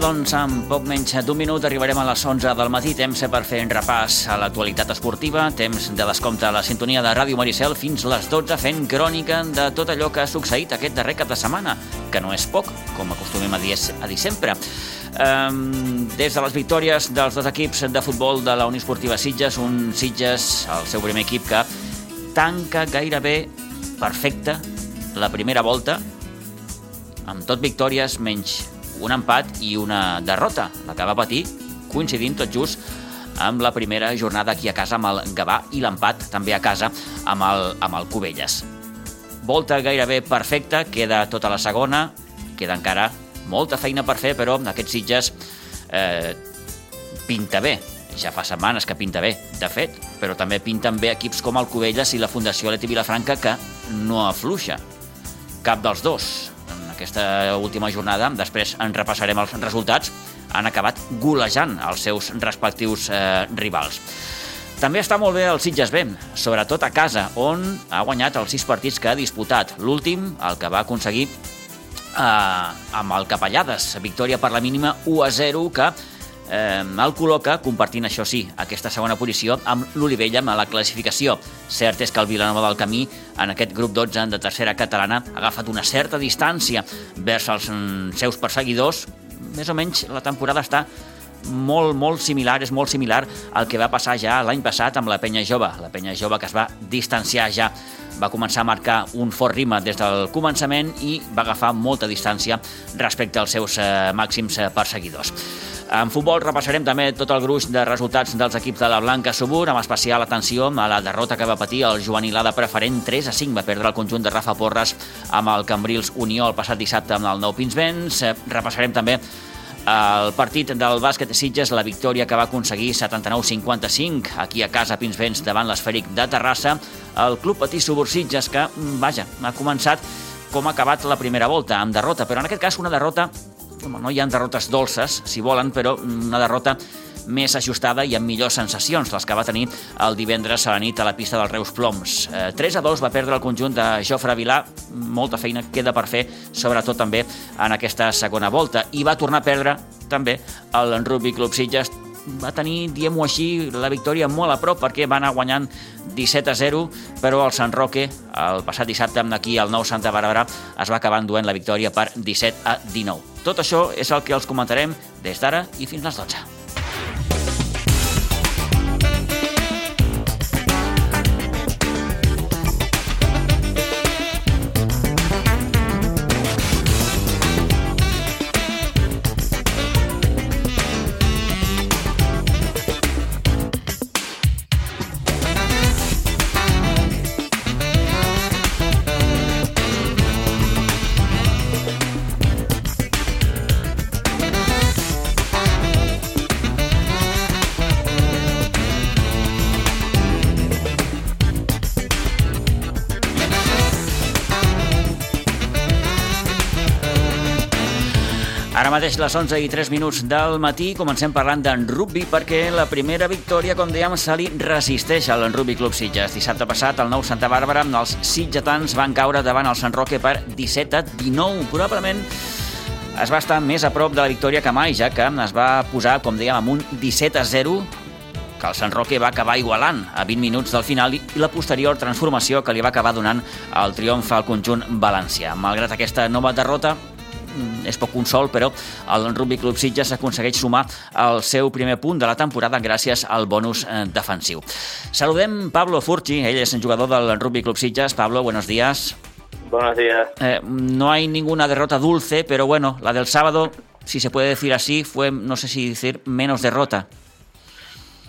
Doncs, en poc menys d'un minut arribarem a les 11 del matí, temps per fer un repàs a l'actualitat esportiva, temps de descompte a la sintonia de Ràdio Maricel fins les 12 fent crònica de tot allò que ha succeït aquest darrer cap de setmana, que no és poc, com acostumem a dir, a dir sempre. Um, des de les victòries dels dos equips de futbol de la Unió Esportiva Sitges, un Sitges, el seu primer equip, que tanca gairebé perfecte la primera volta, amb tot victòries menys un empat i una derrota, la que va patir coincidint tot just amb la primera jornada aquí a casa amb el Gavà i l'empat també a casa amb el, amb el Cubelles. Volta gairebé perfecta, queda tota la segona, queda encara molta feina per fer, però aquests Sitges eh, pinta bé. Ja fa setmanes que pinta bé, de fet, però també pinten bé equips com el Cubelles i la Fundació Leti Vilafranca, que no afluixa. Cap dels dos aquesta última jornada, després en repassarem els resultats, han acabat golejant els seus respectius eh, rivals. També està molt bé el Sitges B, sobretot a casa, on ha guanyat els sis partits que ha disputat. L'últim, el que va aconseguir eh, amb el Capellades, victòria per la mínima 1 a 0, que eh, el col·loca, compartint això sí, aquesta segona posició amb l'Olivella a la classificació. Cert és que el Vilanova del Camí, en aquest grup 12 de tercera catalana, ha agafat una certa distància vers els mm, seus perseguidors. Més o menys la temporada està molt, molt similar, és molt similar al que va passar ja l'any passat amb la penya jove. La penya jove que es va distanciar ja va començar a marcar un fort ritme des del començament i va agafar molta distància respecte als seus eh, màxims eh, perseguidors. En futbol repassarem també tot el gruix de resultats dels equips de la Blanca Subur, amb especial atenció a la derrota que va patir el juvenilada preferent 3 a 5. Va perdre el conjunt de Rafa Porres amb el Cambrils Unió el passat dissabte amb el Nou Pinsbens. Eh, repassarem també el partit del bàsquet Sitges, la victòria que va aconseguir 79-55 aquí a casa Pinsbens davant l'esfèric de Terrassa. El club Patí Subur Sitges que, vaja, ha començat com ha acabat la primera volta, amb derrota, però en aquest cas una derrota no hi ha derrotes dolces, si volen, però una derrota més ajustada i amb millors sensacions, les que va tenir el divendres a la nit a la pista dels Reus Ploms. Eh, 3 a 2 va perdre el conjunt de Jofre Vilà, molta feina queda per fer, sobretot també en aquesta segona volta, i va tornar a perdre també el Rugby Club Sitges va tenir, diem-ho així, la victòria molt a prop perquè va anar guanyant 17 a 0, però el Sant Roque, el passat dissabte aquí al nou Santa Bàrbara, es va acabar enduent la victòria per 17 a 19. Tot això és el que els comentarem des d'ara i fins les 12. Ara mateix les 11 i 3 minuts del matí comencem parlant d'en rugby perquè la primera victòria, com dèiem, se li resisteix al Rugby Club Sitges. Dissabte passat, el nou Santa Bàrbara, els sitgetans van caure davant el Sant Roque per 17 a 19. Probablement es va estar més a prop de la victòria que mai, ja que es va posar, com dèiem, amb un 17 a 0 que el Sant Roque va acabar igualant a 20 minuts del final i la posterior transformació que li va acabar donant el triomf al conjunt valencià. Malgrat aquesta nova derrota, és poc consol, però el Rugby Club Sitges aconsegueix sumar el seu primer punt de la temporada gràcies al bonus eh, defensiu. Saludem Pablo Furchi, ell és un jugador del Rugby Club Sitges. Pablo, buenos días. Buenos días. Eh, no hay ninguna derrota dulce, pero bueno, la del sábado, si se puede decir así, fue, no sé si decir, menos derrota.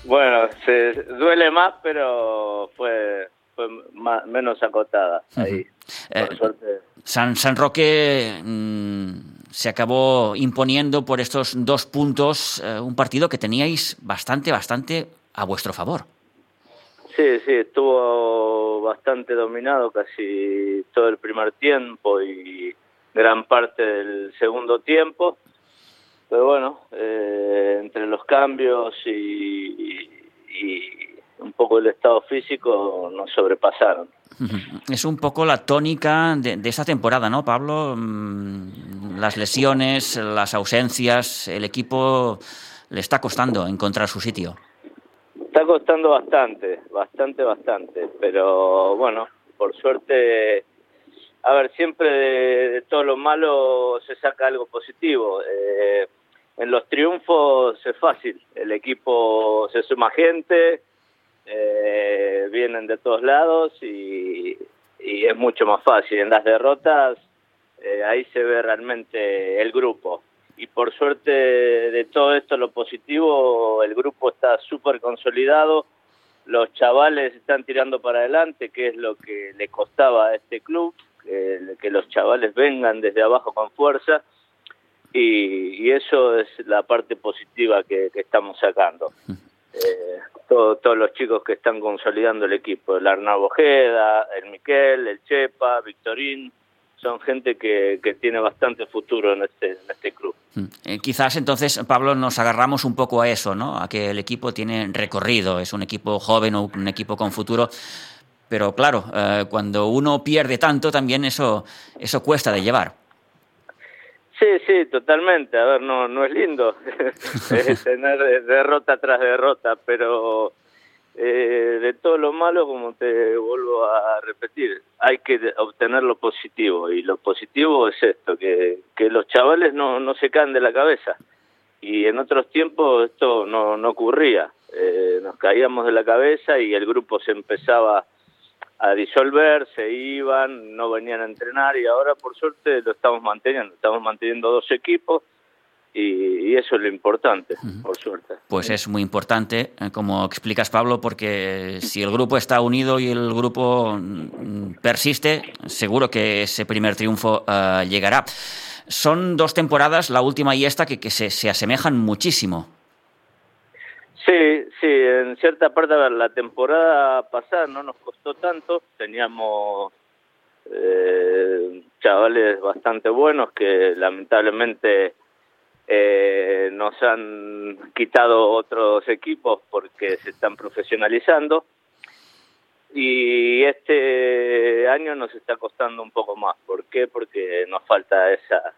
Bueno, se duele más, pero fue, fue más, menos acotada ahí. Uh -huh. eh, San, San Roque mmm, se acabó imponiendo por estos dos puntos eh, un partido que teníais bastante, bastante a vuestro favor. Sí, sí, estuvo bastante dominado casi todo el primer tiempo y gran parte del segundo tiempo. Pero bueno, eh, entre los cambios y, un poco el estado físico nos sobrepasaron. Es un poco la tónica de, de esta temporada, ¿no, Pablo? Mm, las lesiones, las ausencias, el equipo le está costando encontrar su sitio. Está costando bastante, bastante, bastante, pero bueno, por suerte, a ver, siempre de, todo lo malo se saca algo positivo. Eh, en los triunfos es fácil, el equipo se suma gente, eh, vienen de todos lados y, es mucho más fácil. En las derrotas, eh, ahí se ve realmente el grupo y por suerte de todo esto lo positivo, el grupo está súper consolidado, los chavales están tirando para adelante, que es lo que le costaba a este club, que, los chavales vengan desde abajo con fuerza y, eso es la parte positiva que, estamos sacando. Eh, todos los chicos que están consolidando el equipo, el Arnau Ojeda, el Miquel, el Chepa, Victorín, son gente que, que tiene bastante futuro en este, en este club. Mm. Eh, quizás entonces, Pablo, nos agarramos un poco a eso, ¿no? A que el equipo tiene recorrido, es un equipo joven un equipo con futuro. Pero claro, eh, cuando uno pierde tanto, también eso, eso cuesta de llevar. Sí, sí, totalmente. A ver, no, no es lindo tener derrota tras derrota, pero eh, de todo lo malo, como te vuelvo a repetir, hay que obtener lo positivo. Y lo positivo es esto, que, que los chavales no, no se caen de la cabeza. Y en otros tiempos esto no, no ocurría. Eh, nos caíamos de la cabeza y el grupo se empezaba a disolver, se iban, no venían a entrenar y ahora por suerte lo estamos manteniendo. Estamos manteniendo dos equipos y, eso es lo importante, por suerte. Pues es muy importante, eh, como explicas Pablo, porque si el grupo está unido y el grupo mm, persiste, seguro que ese primer triunfo eh, llegará. Son dos temporadas, la última y esta, que, que se, se, asemejan muchísimo. Sí, sí, en cierta parte, la temporada pasada no nos costó tanto, teníamos eh, chavales bastante buenos que lamentablemente eh, nos han quitado otros equipos porque se están profesionalizando y este año nos está costando un poco más. ¿Por qué? Porque nos falta esa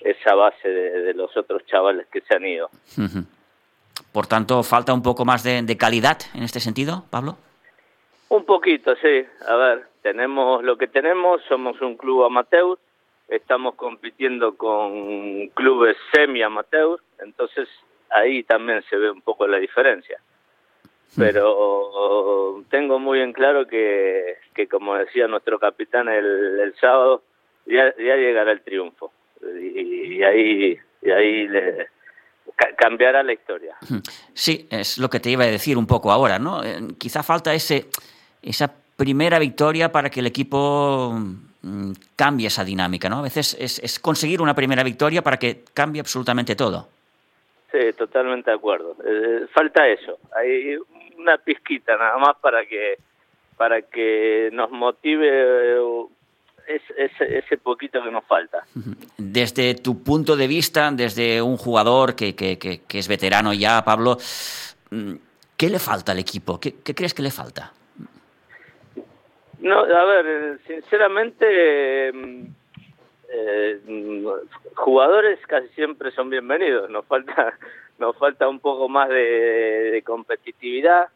esa base de, los otros chavales que se han ido. Por tanto, falta un poco más de, de calidad en este sentido, Pablo. Un poquito, sí. A ver, tenemos lo que tenemos, somos un club amateur, estamos compitiendo con clubes semi-amateur, entonces ahí también se ve un poco la diferencia. Pero tengo muy en claro que, que como decía nuestro capitán el, el sábado, ya, ya, llegará el triunfo. Y, ahí, y ahí le, cambiará la historia. Sí, es lo que te iba a decir un poco ahora, ¿no? Eh, quizá falta ese, esa primera victoria para que el equipo Mm, cambie esa dinámica, ¿no? A veces es, conseguir una primera victoria para que cambie absolutamente todo. Sí, totalmente de acuerdo. Eh, falta eso. Hay una pizquita nada más para que para que nos motive eh, ese, ese poquito que nos falta. Desde tu punto de vista, desde un jugador que, que, que, que es veterano ya, Pablo, mm, ¿qué le falta al equipo? ¿Qué, qué crees que le falta? No, a ver, eh, sinceramente, mm, eh, jugadores casi siempre son bienvenidos. Nos falta, nos falta un poco más de, competitividad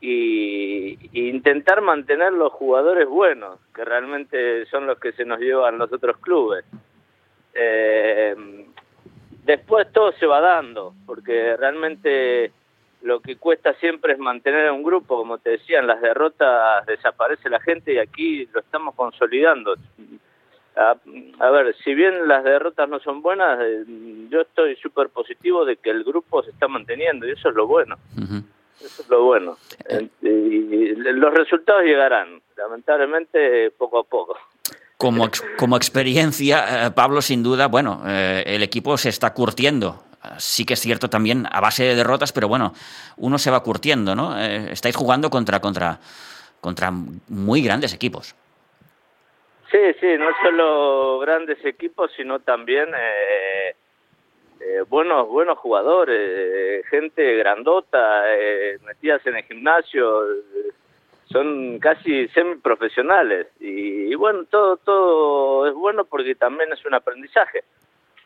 y, intentar mantener los jugadores buenos, que realmente son los que se nos llevan los otros clubes. Eh, después todo se va dando, porque realmente lo que cuesta siempre es mantener un grupo, como te decía, en las derrotas desaparece la gente y aquí lo estamos consolidando. A, ver, si bien las derrotas no son buenas, eh, yo estoy súper positivo de que el grupo se está manteniendo y eso es lo bueno. Eso es lo bueno. y los resultados llegarán, lamentablemente poco a poco. como, como experiencia, eh, Pablo, sin duda, bueno, eh, el equipo se está curtiendo. Sí que es cierto también a base de derrotas, pero bueno, uno se va curtiendo, ¿no? Eh, estáis jugando contra, contra, contra muy grandes equipos. Sí, sí, no solo grandes equipos, sino también eh, eh, buenos buenos jugadores, gente grandota, metidas en el gimnasio, son casi semiprofesionales. Y, y bueno, todo todo es bueno porque también es un aprendizaje.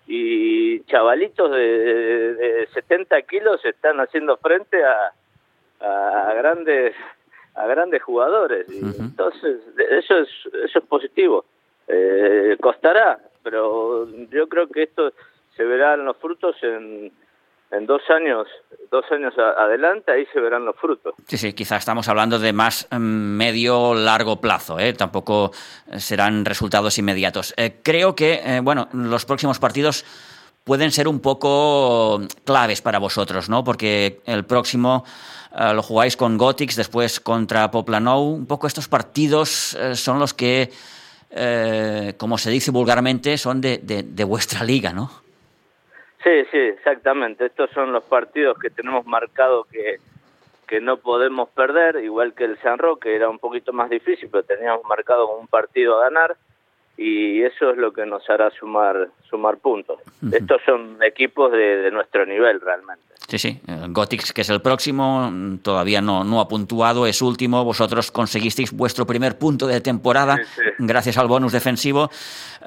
Y chavalitos de, de 70 kilos están haciendo frente a, a grandes a grandes jugadores. Y uh -huh. entonces eso es eso es positivo. Eh, costará pero yo creo que esto se verán los frutos en en dos años, dos años adelante, ahí se verán los frutos. Sí, sí, quizá estamos hablando de más medio largo plazo, ¿eh? tampoco serán resultados inmediatos. Eh, creo que, eh, bueno, los próximos partidos pueden ser un poco claves para vosotros, ¿no? Porque el próximo eh, lo jugáis con Gothics, después contra Poplanou. Un poco estos partidos eh, son los que, eh, como se dice vulgarmente, son de, de, de vuestra liga, ¿no? Sí, sí, exactamente. Estos son los partidos que tenemos marcado que, que no podemos perder, igual que el San Roque, era un poquito más difícil, pero teníamos marcado un partido a ganar y eso es lo que nos hará sumar sumar puntos. Uh -huh. Estos son equipos de, de, nuestro nivel realmente. Sí, sí. Gothics, que es el próximo, todavía no, no ha puntuado, es último. Vosotros conseguisteis vuestro primer punto de temporada sí, sí. gracias al bonus defensivo.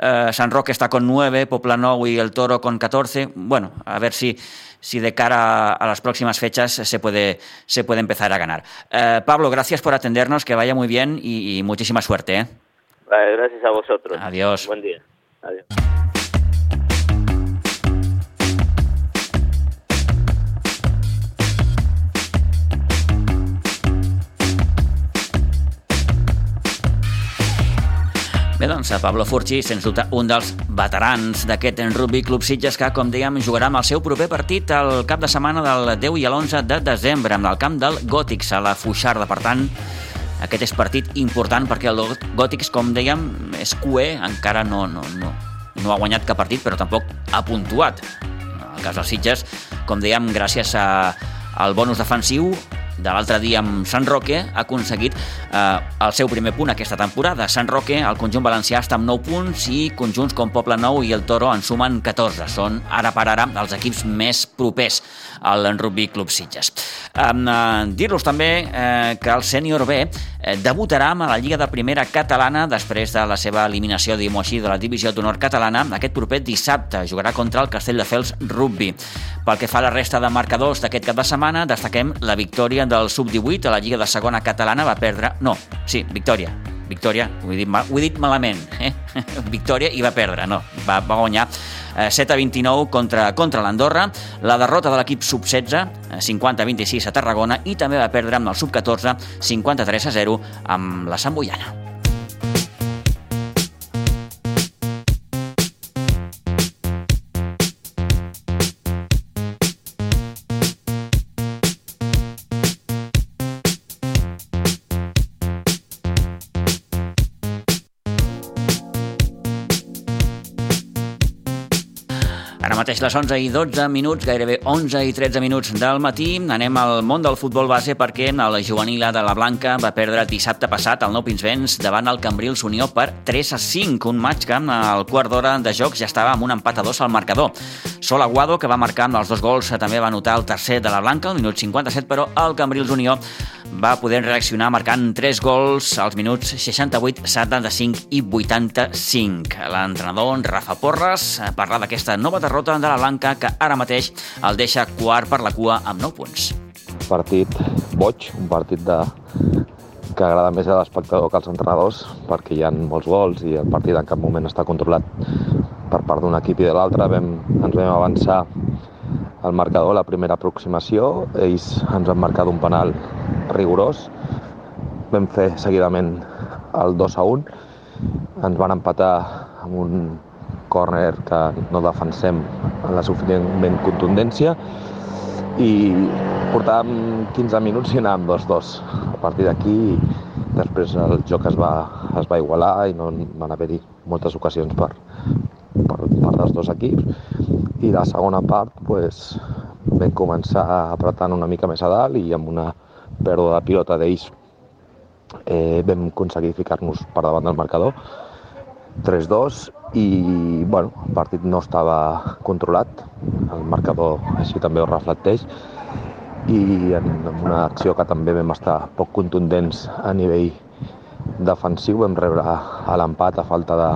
Uh, San Roque está con 9, Poplanou y el Toro con 14. Bueno, a ver si si de cara a las próximas fechas se puede, se puede empezar a ganar. Uh, Pablo, gracias por atendernos, que vaya muy bien y, y muchísima suerte. ¿eh? Vale, gracias a vosotros. Adiós. Buen día. Adiós. Bé, doncs, Pablo Furchi, sens dubte, un dels veterans d'aquest Rugby Club Sitges que, com dèiem, jugarà amb el seu proper partit el cap de setmana del 10 i l'11 de desembre amb el camp del Gòtics a la Fuixarda. Per tant, aquest és partit important perquè el Gòtics, com dèiem, és QE, encara no, no, no, no ha guanyat cap partit, però tampoc ha puntuat. En el cas dels Sitges, com dèiem, gràcies a, al bonus defensiu, de l'altre dia amb Sant Roque ha aconseguit eh, el seu primer punt aquesta temporada. Sant Roque, el conjunt valencià, està amb 9 punts i conjunts com Poble Nou i el Toro en sumen 14. Són ara per ara els equips més propers al Rugby Club Sitges. Eh, Dir-los també eh, que el sènior B eh, debutarà amb la Lliga de Primera Catalana després de la seva eliminació, diguem així, de la Divisió d'Honor Catalana aquest proper dissabte. Jugarà contra el Castelldefels Rugby. Pel que fa a la resta de marcadors d'aquest cap de setmana, destaquem la victòria del Sub-18 a la Lliga de Segona Catalana va perdre... No, sí, victòria. Victòria, ho he dit, mal, ho he dit malament. Eh? victòria i va perdre, no. Va, va guanyar eh, 7 a 29 contra, contra l'Andorra. La derrota de l'equip Sub-16, 50 a 26 a Tarragona, i també va perdre amb el Sub-14, 53 a 0 amb la Sant Boiana. Mateix les 11 i 12 minuts, gairebé 11 i 13 minuts del matí. Anem al món del futbol base perquè el juvenil de la Blanca va perdre dissabte passat al Nou Pinsbens davant el Cambrils Unió per 3 a 5, un maig que al quart d'hora de jocs ja estava amb un empat a dos al marcador. Sol Aguado, que va marcar amb els dos gols, també va anotar el tercer de la Blanca al minut 57, però el Cambrils Unió va poder reaccionar marcant 3 gols als minuts 68, 75 i 85. L'entrenador Rafa Porres parla d'aquesta nova derrota de la Blanca que ara mateix el deixa quart per la cua amb 9 punts. Partit boig, un partit de, que agrada més a l'espectador que als entrenadors perquè hi ha molts gols i el partit en cap moment està controlat per part d'un equip i de l'altre. Ens vam avançar el marcador, la primera aproximació, ells ens han marcat un penal rigorós, vam fer seguidament el 2 a 1, ens van empatar amb un córner que no defensem en la suficientment contundència i portàvem 15 minuts i anàvem 2-2. A partir d'aquí, després el joc es va, es va igualar i no van haver-hi moltes ocasions per, per, per dels dos equips. I la segona part pues, vam començar apretant una mica més a dalt i amb una pèrdua de pilota d'ells eh, vam aconseguir ficar-nos per davant del marcador 3-2 i bueno, el partit no estava controlat, el marcador així també ho reflecteix. I en, una acció que també vam estar poc contundents a nivell defensiu, vam rebre a l'empat a falta de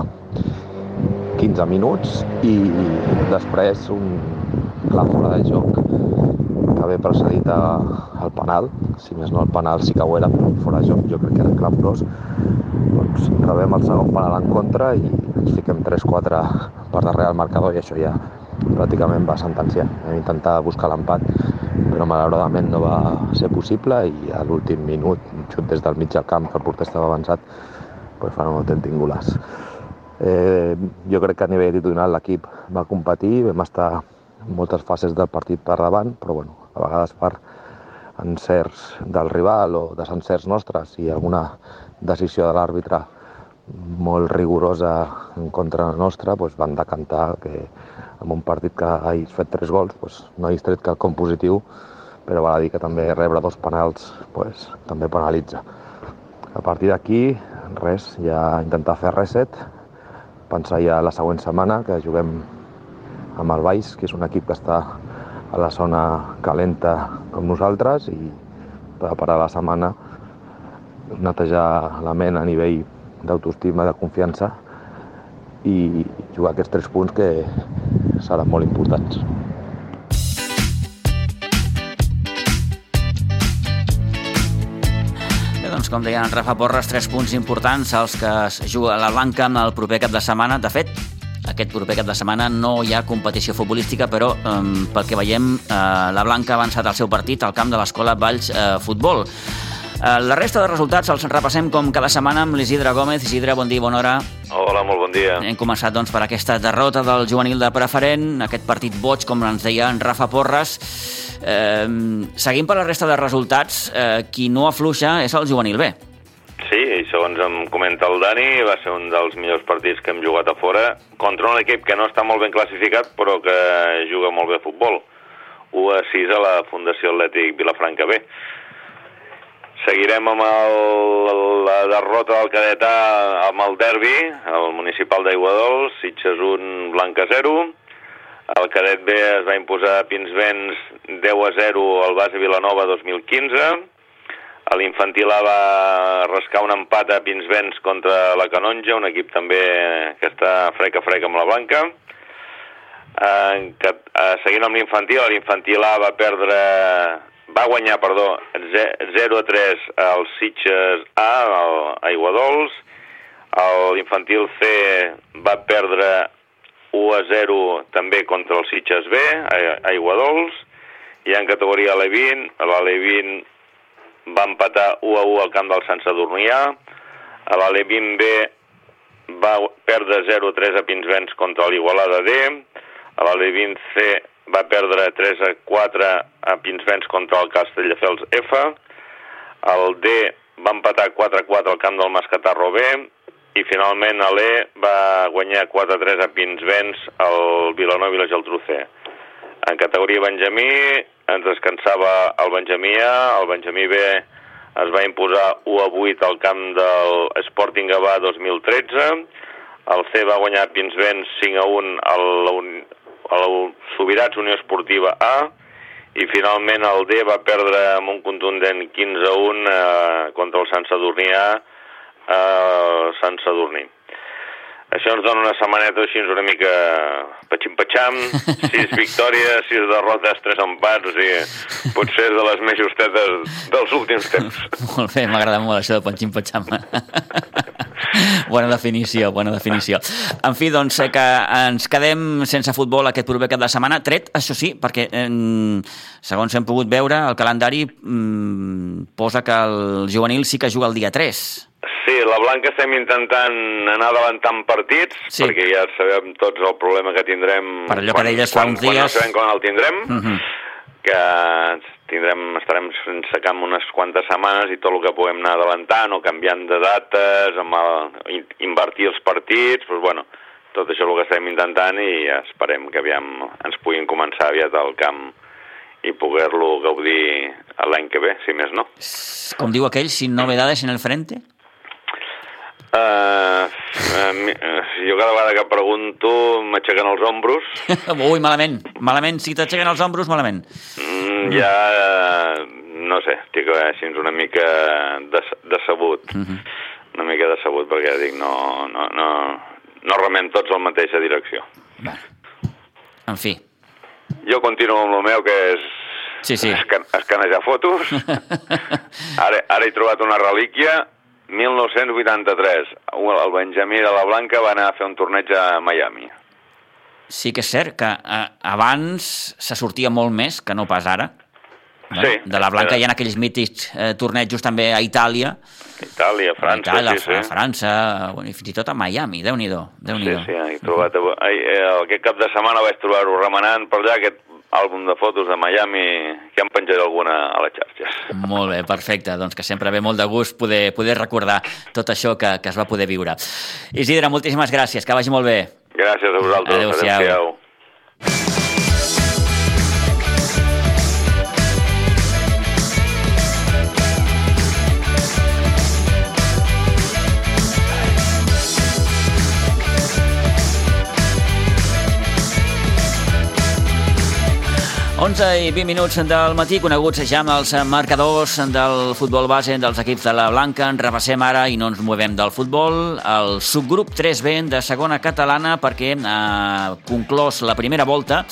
15 minuts. I després un clar fora de joc que ve precedit al penal, si més no el penal sí que ho era, però fora de joc jo crec que era clamorós, doncs rebem el segon penal en contra i ens fiquem 3-4 per darrere del marcador i això ja pràcticament va sentenciar. Vam intentar buscar l'empat, però malauradament no va ser possible i a l'últim minut, un xut des del mig del camp, que el porter estava avançat, pues fan un autèntic golaç. Eh, jo crec que a nivell editorial l'equip va competir, vam estar moltes fases del partit per davant, però bueno, a vegades per encerts del rival o desencerts nostres i alguna decisió de l'àrbitre molt rigorosa en contra nostra doncs van decantar que en un partit que hagués fet tres gols doncs no hagués tret quelcom positiu però val a dir que també rebre dos penals doncs, també penalitza. A partir d'aquí, res, ja intentar fer reset, pensar ja la següent setmana que juguem amb el Baix, que és un equip que està a la zona calenta com nosaltres i preparar la setmana, netejar la ment a nivell d'autoestima, de confiança i jugar aquests tres punts que seran molt importants. Doncs, com deia en Rafa Porres, tres punts importants als que es juga a la Blanca en el proper cap de setmana. De fet, aquest proper cap de setmana no hi ha competició futbolística, però eh, pel que veiem, eh, la Blanca ha avançat el seu partit al camp de l'Escola Valls eh, Futbol. Eh, la resta de resultats els repassem com cada setmana amb l'Isidre Gómez. Isidre, bon dia, bona hora. Hola, molt bon dia. Hem començat doncs, per aquesta derrota del juvenil de preferent, aquest partit boig, com ens deia en Rafa Porres. Eh, seguim per la resta de resultats. Eh, qui no afluixa és el juvenil B. Sí, i segons em comenta el Dani, va ser un dels millors partits que hem jugat a fora contra un equip que no està molt ben classificat, però que juga molt bé a futbol. 1 a 6 a la Fundació Atlètic Vilafranca B. Seguirem amb el, la derrota del cadet A amb el derbi, el municipal d'Aiguadols, Sitges 1, Blanca 0. El cadet B es va imposar a Pinsbens 10 a 0 al base Vilanova 2015. L'infantil A va rascar un empat a Pinsbens contra la Canonja, un equip també que està frec a frec amb la Blanca. Eh, que, eh, seguint amb l'infantil, l'infantil A va perdre va guanyar, perdó, 0 a 3 al Sitges A, al Aiguadols, l'infantil C va perdre 1 a 0 també contra el Sitges B, a Aiguadols, i en categoria L20, l'L20 va empatar 1 a 1 al camp del Sant Sadurnià, l'L20 B va perdre 0 a 3 a Pinsbens contra l'Igualada D, l'L20 C va perdre 3 a 4 a Pinsbens contra el Castelldefels F, el D va empatar 4 a 4 al camp del Mascatarro B, i finalment l'E va guanyar 4 a 3 a Pinsbens al Vilanova i la Geltrú C. En categoria Benjamí ens descansava el Benjamí A, el Benjamí B es va imposar 1 a 8 al camp del Sporting Gavà 2013, el C va guanyar Pinsbens 5 a 1 al, el Sobirats Unió Esportiva A i finalment el D va perdre amb un contundent 15 a 1 eh, contra el Sant Sadurní A a Sant Sadurní. Això ens dona una setmaneta així una mica patxim-patxam, sis victòries, sis derrotes, tres empats, o sigui, potser de les més justetes dels últims temps. molt bé, m'agrada molt això de patxim-patxam. bona definició, bona definició. En fi, doncs, que ens quedem sense futbol aquest proper cap de setmana, tret, això sí, perquè eh, segons hem pogut veure, el calendari mm, posa que el juvenil sí que juga el dia 3. Sí, la Blanca estem intentant anar adelantant partits, sí. perquè ja sabem tots el problema que tindrem... Per allò quan, que deies fa uns dies... Quan no sabem quan el tindrem, uh mhm. -huh. que tindrem, estarem sense camp unes quantes setmanes i tot el que puguem anar adelantant o canviant de dates, amb el, invertir els partits, doncs, bueno, tot això és el que estem intentant i esperem que aviam ens puguin començar aviat al camp i poder-lo gaudir l'any que ve, si més no. Com diu aquell, sin novedades en el frente? Uh, uh, jo cada vegada que pregunto m'aixequen els ombros. Ui, malament, malament. Si t'aixequen els ombros, malament. Mm, ja, no sé, estic així una mica des, decebut. Uh mhm. -huh. Una mica decebut, perquè dic, no, no, no, no remem tots en la mateixa direcció. Bé. En fi. Jo continuo amb el meu, que és sí, sí. Escan escanejar fotos. ara, ara he trobat una relíquia 1983, el Benjamí de la Blanca va anar a fer un torneig a Miami. Sí que és cert que eh, abans se sortia molt més que no pas ara. Bueno, sí. De la Blanca hi ha aquells mítics eh, tornejos també a Itàlia. Itàlia, França, a Itàlia, sí, sí. A França, bueno, i fins i tot a Miami, Déu-n'hi-do. Déu sí, sí, he trobat... Eh, aquest cap de setmana vaig trobar-ho remenant per allà, aquest àlbum de fotos de Miami que han penjat alguna a les xarxes. Molt bé, perfecte. Doncs que sempre ve molt de gust poder, poder recordar tot això que, que es va poder viure. Isidre, moltíssimes gràcies, que vagi molt bé. Gràcies a vosaltres. Adéu-siau. Adéu 11 i 20 minuts del matí, coneguts ja amb els marcadors del futbol base dels equips de la Blanca. En repassem ara, i no ens movem del futbol, el subgrup 3B de segona catalana perquè ha conclòs la primera volta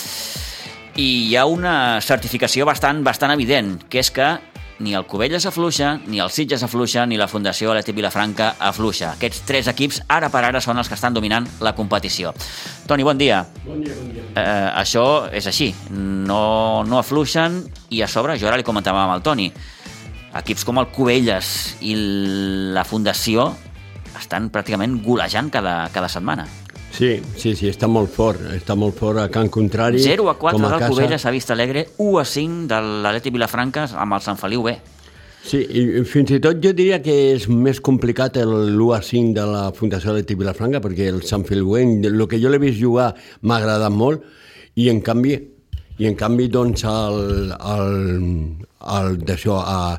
i hi ha una certificació bastant, bastant evident, que és que ni el Covelles afluixa, ni el Sitges afluixa, ni la Fundació Aleti Vilafranca afluixa. Aquests tres equips, ara per ara, són els que estan dominant la competició. Toni, bon dia. Bon dia, bon dia. Eh, això és així. No, no afluixen i a sobre, jo ara li comentava amb el Toni, equips com el Covelles i la Fundació estan pràcticament golejant cada, cada setmana. Sí, sí, sí, està molt fort, està molt fort a Can Contrari. 0 a 4 del Covelles a Vista Alegre, 1 a 5 de l'Aleti Vilafranca amb el Sant Feliu B. Sí, i fins i tot jo diria que és més complicat l'1 a 5 de la Fundació Aleti Vilafranca perquè el Sant Feliu el que jo l'he vist jugar m'ha agradat molt i en canvi i en canvi doncs el, el, el, d'això, a,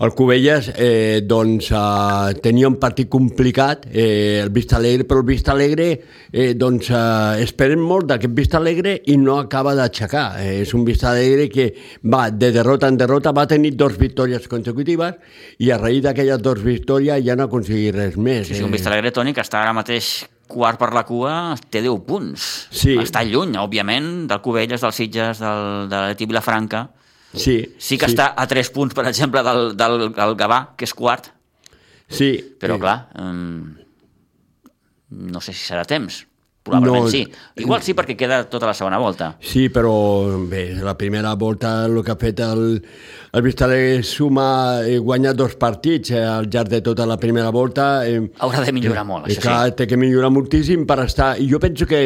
el Cubelles eh, doncs, eh, tenia un partit complicat, eh, el Vista Alegre, però el Vista Alegre eh, doncs, eh, esperen molt d'aquest Vista Alegre i no acaba d'aixecar. Eh, és un Vista Alegre que va de derrota en derrota, va tenir dos victòries consecutives i a raïs d'aquelles dues victòries ja no ha aconseguit res més. Sí, sí, un Vista Alegre, Toni, que està ara mateix quart per la cua, té 10 punts. Sí. Està lluny, òbviament, del Cubelles, del Sitges, del, de l'Eti Vilafranca. Sí, sí que sí. està a 3 punts, per exemple, del, del, del Gavà, que és quart. Sí. Però, sí. clar, um, no sé si serà temps. Probablement no, sí. Igual sí, perquè queda tota la segona volta. Sí, però bé, la primera volta el que ha fet el, el Vistalegre suma eh, guanyat dos partits eh, al llarg de tota la primera volta. Eh, Haurà de millorar eh, molt, això clar, sí. Té que millorar moltíssim per estar... I jo penso que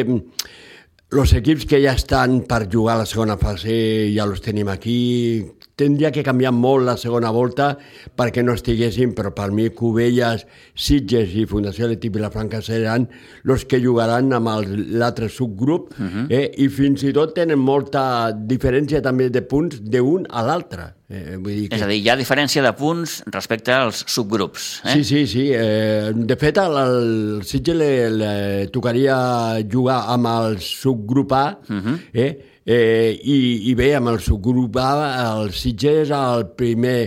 els equips que ja estan per jugar a la segona fase ja els tenim aquí. Tindria que canviar molt la segona volta perquè no estiguessin, però per mi Cubelles, Sitges i Fundació Leti Vilafranca seran els que jugaran amb l'altre subgrup uh mhm. -huh. eh? i fins i tot tenen molta diferència també de punts d'un a l'altre. Eh, vull dir que... És a dir, hi ha diferència de punts respecte als subgrups. Eh? Sí, sí, sí. Eh, de fet, al, al Sitge le, le tocaria jugar amb el subgrup A, uh mhm. -huh. eh? Eh, i, i bé, amb el subgrup A, el Sitge és el primer,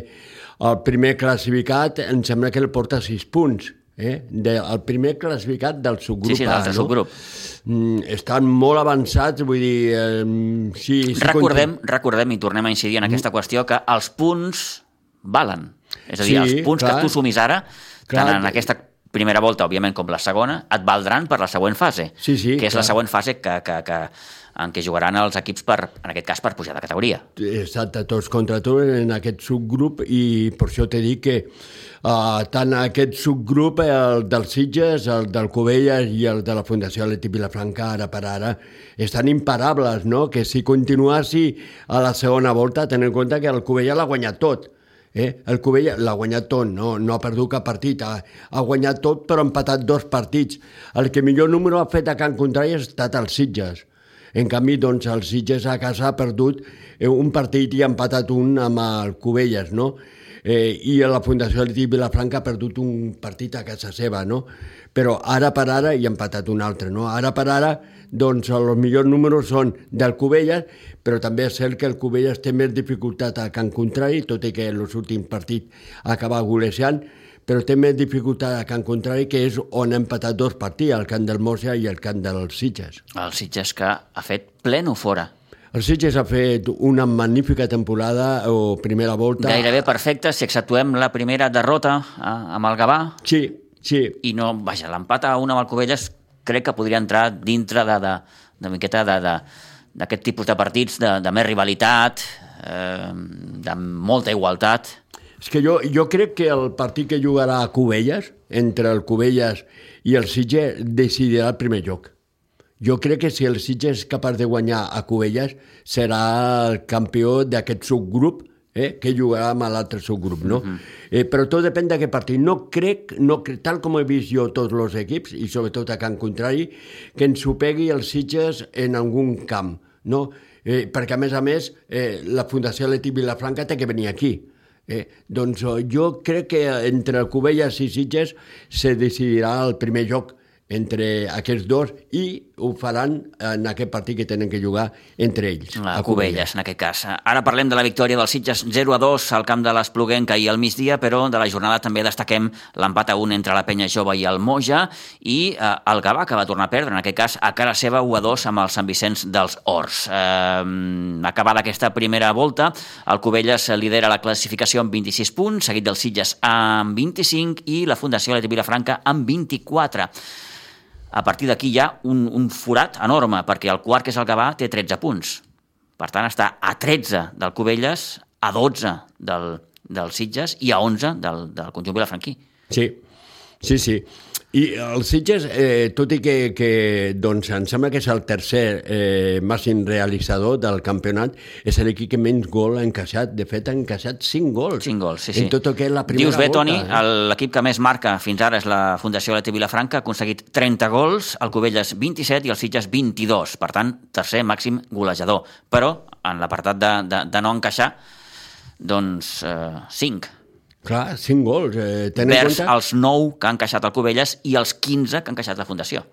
el primer classificat, em sembla que el porta 6 punts. Eh? De, el primer classificat del subgrup sí, sí, sí, no? subgrup mm, estan molt avançats, vull dir... Eh, sí, sí, recordem, contra... recordem, i tornem a incidir en aquesta qüestió, que els punts valen. És a dir, sí, els punts clar, que tu sumis ara, clar, tant en aquesta primera volta, òbviament, com la segona, et valdran per la següent fase, Sí, sí, que és clar. la següent fase que, que, que, en què jugaran els equips, per, en aquest cas, per pujar de categoria. Exacte, tots contra tots en aquest subgrup i per això t'he dit que uh, tant aquest subgrup, el dels Sitges, el del Covelles i el de la Fundació Atlètic Vilafranca, ara per ara, estan imparables, no? Que si continuassi a la segona volta, tenint en compte que el Covella l'ha guanyat tot. Eh? El Covella l'ha guanyat tot, no, no ha perdut cap partit, ha, ha guanyat tot però ha empatat dos partits. El que millor número ha fet a Can Contrari ha estat el Sitges. En canvi, doncs, el Sitges a casa ha perdut eh, un partit i ha empatat un amb el Cubelles, no? Eh, I la Fundació Atlètic Vilafranca ha perdut un partit a casa seva, no? Però ara per ara hi ha empatat un altre, no? Ara per ara, doncs, els millors números són del Cubelles, però també és cert que el Cubelles té més dificultat a Can Contrari, tot i que en els últims partits acaba golejant, però té més dificultat a Can Contrari, que és on ha empatat dos partits, el Camp del Mossa i el Camp dels Sitges. El Sitges que ha fet pleno fora. El Sitges ha fet una magnífica temporada o primera volta. Gairebé perfecte, si exceptuem la primera derrota eh, amb el Gavà, Sí, sí. i no, vaja, l'empat a una amb el Covelles crec que podria entrar dintre de, de, de miqueta d'aquest tipus de partits de, de més rivalitat, eh, de molta igualtat. És que jo, jo crec que el partit que jugarà a Cubelles, entre el Cubelles i el Sitges, decidirà el primer joc. Jo crec que si el Sitges és capaç de guanyar a Cubelles, serà el campió d'aquest subgrup eh, que jugarà amb l'altre subgrup, no? eh, però tot depèn d'aquest partit. No crec, no crec, tal com he vist jo tots els equips, i sobretot a Can Contrari, que ens ho pegui el Sitges en algun camp, no? Eh, perquè, a més a més, eh, la Fundació Leti Vilafranca té que venir aquí. Eh, doncs eh, jo crec que entre Cubelles i Sitges se decidirà el primer joc entre aquests dos i ho faran en aquest partit que tenen que jugar entre ells. A Cubelles, en aquest cas. Ara parlem de la victòria dels Sitges 0 a 2 al camp de l'Espluguenca i al migdia, però de la jornada també destaquem l'empat a 1 entre la Penya Jove i el Moja i eh, el Gavà, que va tornar a perdre, en aquest cas a cara seva 1 a 2 amb el Sant Vicenç dels Horts. Eh, acabada aquesta primera volta, el Cubelles lidera la classificació amb 26 punts, seguit dels Sitges amb 25 i la Fundació Leti Vilafranca amb 24 a partir d'aquí hi ha un, un forat enorme, perquè el quart, que és el Gavà, té 13 punts. Per tant, està a 13 del Cubelles, a 12 del, del Sitges i a 11 del, del conjunt vilafranquí. Sí, sí, sí. I el Sitges, eh, tot i que, que doncs, em sembla que és el tercer eh, màxim realitzador del campionat, és l'equip que menys gol ha encaixat. De fet, ha encaixat 5 gols. 5 gols, sí, sí. En tot el que és la primera Dius bé, volta, Toni, eh? l'equip que més marca fins ara és la Fundació Leti Vilafranca, ha aconseguit 30 gols, el Cubelles 27 i el Sitges 22. Per tant, tercer màxim golejador. Però, en l'apartat de, de, de no encaixar, doncs eh, 5. Clar, 5 gols. Eh, ten, en Vers compte, els 9 que han encaixat el Cubelles i els 15 que han encaixat la Fundació.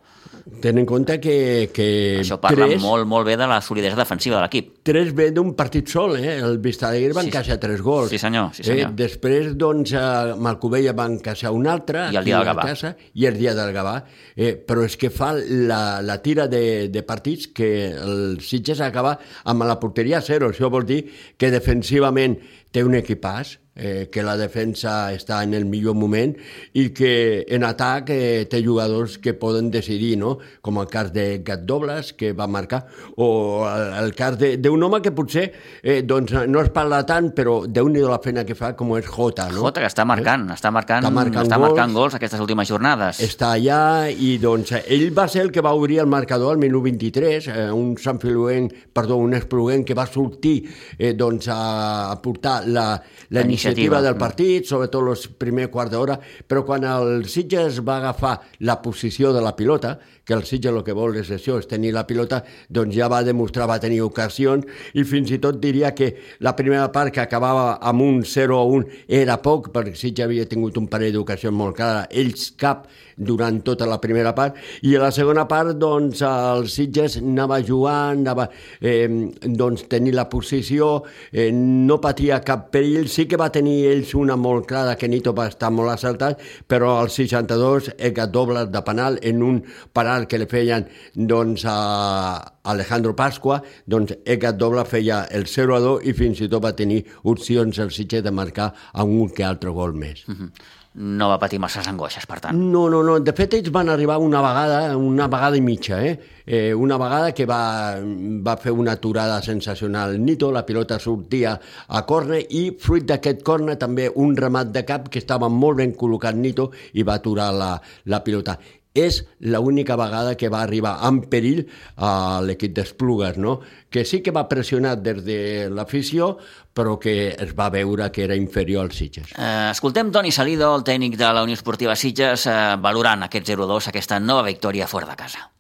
ten en compte que, que Això parla tres, molt, molt bé de la solidesa defensiva de l'equip. tres ve d'un partit sol, eh? El Vistalegre va Sí, encaixar tres gols. sí, senyor, sí, senyor. Eh, després, doncs, a Malcovella va encaixar un altre. I el dia del Gavà. Casa, I el dia del Gavà. Eh, però és que fa la, la tira de, de partits que el Sitges acaba amb la porteria a zero. Això vol dir que defensivament té un equipàs, eh, que la defensa està en el millor moment i que en atac eh, té jugadors que poden decidir, no? com el cas de Gat Dobles, que va marcar, o el, el cas de- d'un home que potser eh, doncs, no es parla tant, però déu nhi la feina que fa, com és Jota. No? Jota, que està marcant, està marcant, Està marcant està gols. marcant gols aquestes últimes jornades. està allà i doncs ell va ser el que va obrir el marcador al minut 23, eh, un Sant Filuent, perdó, un Espluent que va sortir eh, doncs a, a portar la, la La iniciativa del partit, sobretot els primer quart d'hora, però quan el Sitges va agafar la posició de la pilota, que el Sitges el que vol és això, és tenir la pilota, doncs ja va demostrar, va tenir ocasions, i fins i tot diria que la primera part que acabava amb un 0 a 1 era poc, perquè el Sitges havia tingut un parell d'ocasions molt clares, ells cap durant tota la primera part, i a la segona part, doncs, el Sitges anava jugant, anava eh, doncs, tenir la posició, eh, no patia cap perill, sí que va tenir ells una molt clara, que Nito va estar molt assaltat, però al 62, Edgar Dobles de penal, en un penal que li feien doncs, a Alejandro Pasqua, doncs Edgar Dobles feia el 0 a 2 i fins i tot va tenir opcions el Sitges de marcar algun que altre gol més. Mhm. No va patir masses angoixes, per tant. No, no, no. De fet, ells van arribar una vegada, una vegada i mitja, eh? eh una vegada que va, va fer una aturada sensacional Nito, la pilota sortia a corne i fruit d'aquest corne també un remat de cap que estava molt ben col·locat Nito i va aturar la, la pilota és l'única vegada que va arribar en perill a l'equip d'Esplugues, no? que sí que va pressionar des de l'afició, però que es va veure que era inferior als Sitges. Eh, escoltem Toni Salido, el tècnic de la Unió Esportiva Sitges, eh, valorant aquest 0-2, aquesta nova victòria fora de casa.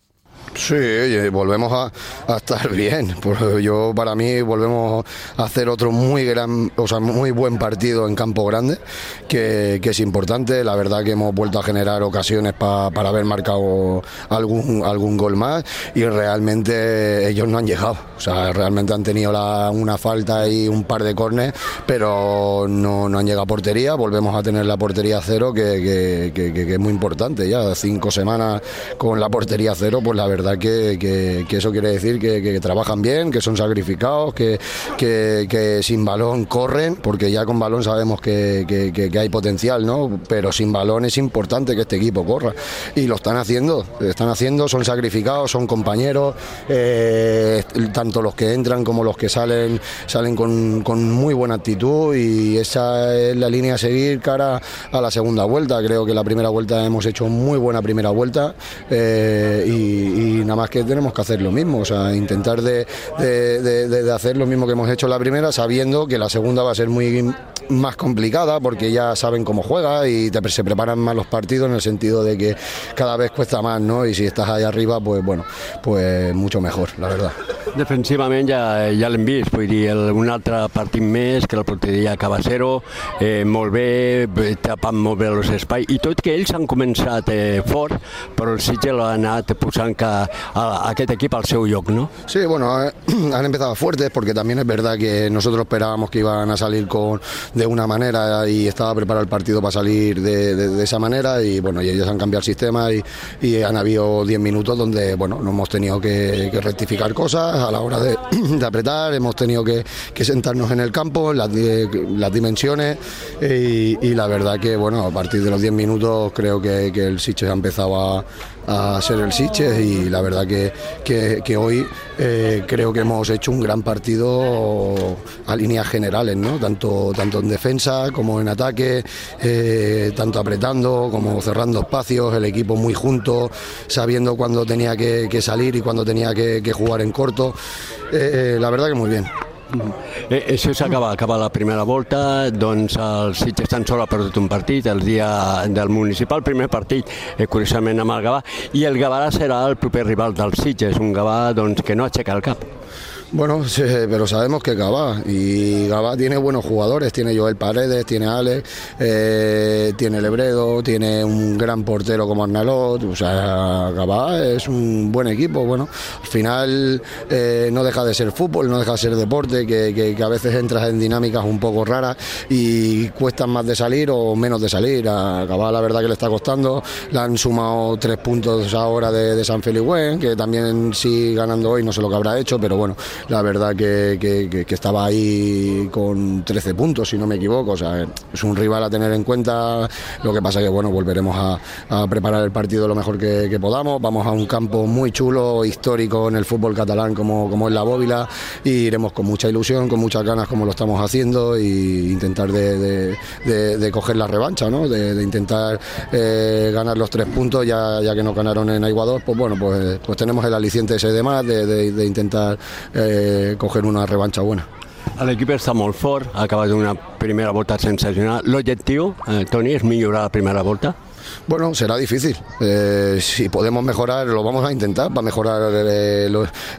Sí, volvemos a, estar bien. Yo para mí volvemos a hacer otro muy gran, o sea, muy buen partido en campo grande, que, es importante. La verdad que hemos vuelto a generar ocasiones para haber marcado algún algún gol más y realmente ellos no han llegado. O sea, realmente han tenido una falta y un par de cornes, pero no, han llegado a portería. Volvemos a tener la portería cero, que, que es muy importante. Ya cinco semanas con la portería cero, pues la verdad que, eso quiere decir que, trabajan bien, que son sacrificados, que, sin balón corren, porque ya con balón sabemos que, hay potencial, ¿no? Pero sin balón es importante que este equipo corra. Y lo están haciendo, están haciendo, son sacrificados, son compañeros, eh, tanto los que entran como los que salen, salen con, muy buena actitud y esa es la línea a seguir cara a la segunda vuelta. Creo que la primera vuelta hemos hecho muy buena primera vuelta eh, y nada más que tenemos que hacer lo mismo, o sea, intentar de, hacer lo mismo que hemos hecho la primera, sabiendo que la segunda va a ser muy más complicada porque ya saben cómo juega y se preparan más los partidos en el sentido de que cada vez cuesta más, ¿no? Y si estás ahí arriba, pues bueno, pues mucho mejor, la verdad. Defensivament ja, ja l'hem vist, vull el, un altre partit més que la porteria Cabacero, eh, molt bé, tapant molt bé els que ells han començat eh, fort, però el Sitge l'ha anat posant que, a, a aquest equip al seu lloc, ¿no? Sí, bueno, eh, han empezado fuertes porque también es verdad que nosotros esperábamos que iban a salir con de una manera y estaba preparado el partido para salir de, esa manera y bueno, y ellos han cambiado el sistema y, han habido 10 minutos donde bueno, no hemos tenido que, rectificar cosas a la hora de, apretar, hemos tenido que, sentarnos en el campo, las, dimensiones y, la verdad que bueno, a partir de los 10 minutos creo que, el Siches ha empezado a, a ser el Siches y la verdad que, que, hoy eh, creo que hemos hecho un gran partido a líneas generales, ¿no? tanto, tanto en defensa como en ataque, eh, tanto apretando como cerrando espacios, el equipo muy junto, sabiendo cuándo tenía que, salir y cuándo tenía que, que jugar en corto. Eh, la verdad que muy bien. Eh, això s'acaba, acaba la primera volta, doncs els Sitges tan sol ha perdut un partit el dia del municipal, primer partit eh, curiosament amb el Gavà, i el Gavà serà el proper rival dels Sitges, un Gavà doncs, que no aixeca el cap. Bueno, pero sabemos que Gabá, y Gabá tiene buenos jugadores, tiene Joel Paredes, tiene Alex, eh, tiene Lebredo, tiene un gran portero como Arnalot, o sea, Gabá es un buen equipo, bueno, al final eh, no deja de ser fútbol, no deja de ser deporte, que, a veces entras en dinámicas un poco raras y cuestan más de salir o menos de salir, a Gabá la verdad que le está costando, le han sumado tres puntos ahora de, San Felipe, que también sí ganando hoy no sé lo que habrá hecho, pero bueno, la verdad que, que, estaba ahí con 13 puntos, si no me equivoco. O sea, es un rival a tener en cuenta. Lo que pasa que, bueno, volveremos a, preparar el partido lo mejor que, podamos. Vamos a un campo muy chulo, histórico en el fútbol catalán como, como es la Bóvila y iremos con mucha ilusión, con muchas ganas como lo estamos haciendo e intentar de, de, de, coger la revancha, ¿no? de, intentar eh, ganar los tres puntos ya, ya que no ganaron en Aiguador, pues bueno, pues, pues tenemos el aliciente ese de más, de, intentar eh, coger una revancha buena. L'equip està molt fort, ha acabat una primera volta sensacional. L'objectiu, eh, Toni, és millorar la primera volta? Bueno, será difícil. Eh, si podemos mejorar, lo vamos a intentar para mejorar eh,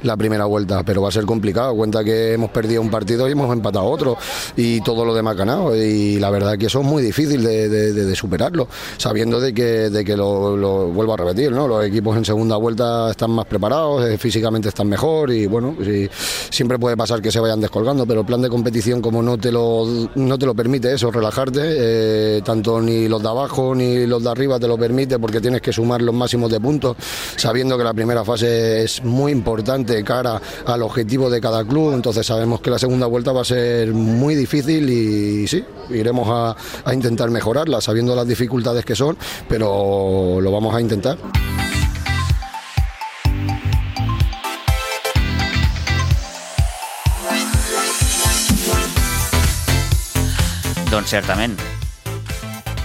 la primera vuelta, pero va a ser complicado. Cuenta que hemos perdido un partido y hemos empatado otro y todo lo demás ganado. Y la verdad que eso es muy difícil de, superarlo, sabiendo de que, de que lo, vuelvo a repetir, ¿no? Los equipos en segunda vuelta están más preparados, eh, físicamente están mejor y bueno, siempre puede pasar que se vayan descolgando, pero el plan de competición como no te lo, no te lo permite eso, relajarte, tanto ni los de abajo ni los de arriba te lo permite porque tienes que sumar los máximos de puntos, sabiendo que la primera fase es muy importante cara al objetivo de cada club, entonces sabemos que la segunda vuelta va a ser muy difícil y sí, iremos a, a intentar mejorarla, sabiendo las dificultades que son, pero lo vamos a intentar. Doncs certament,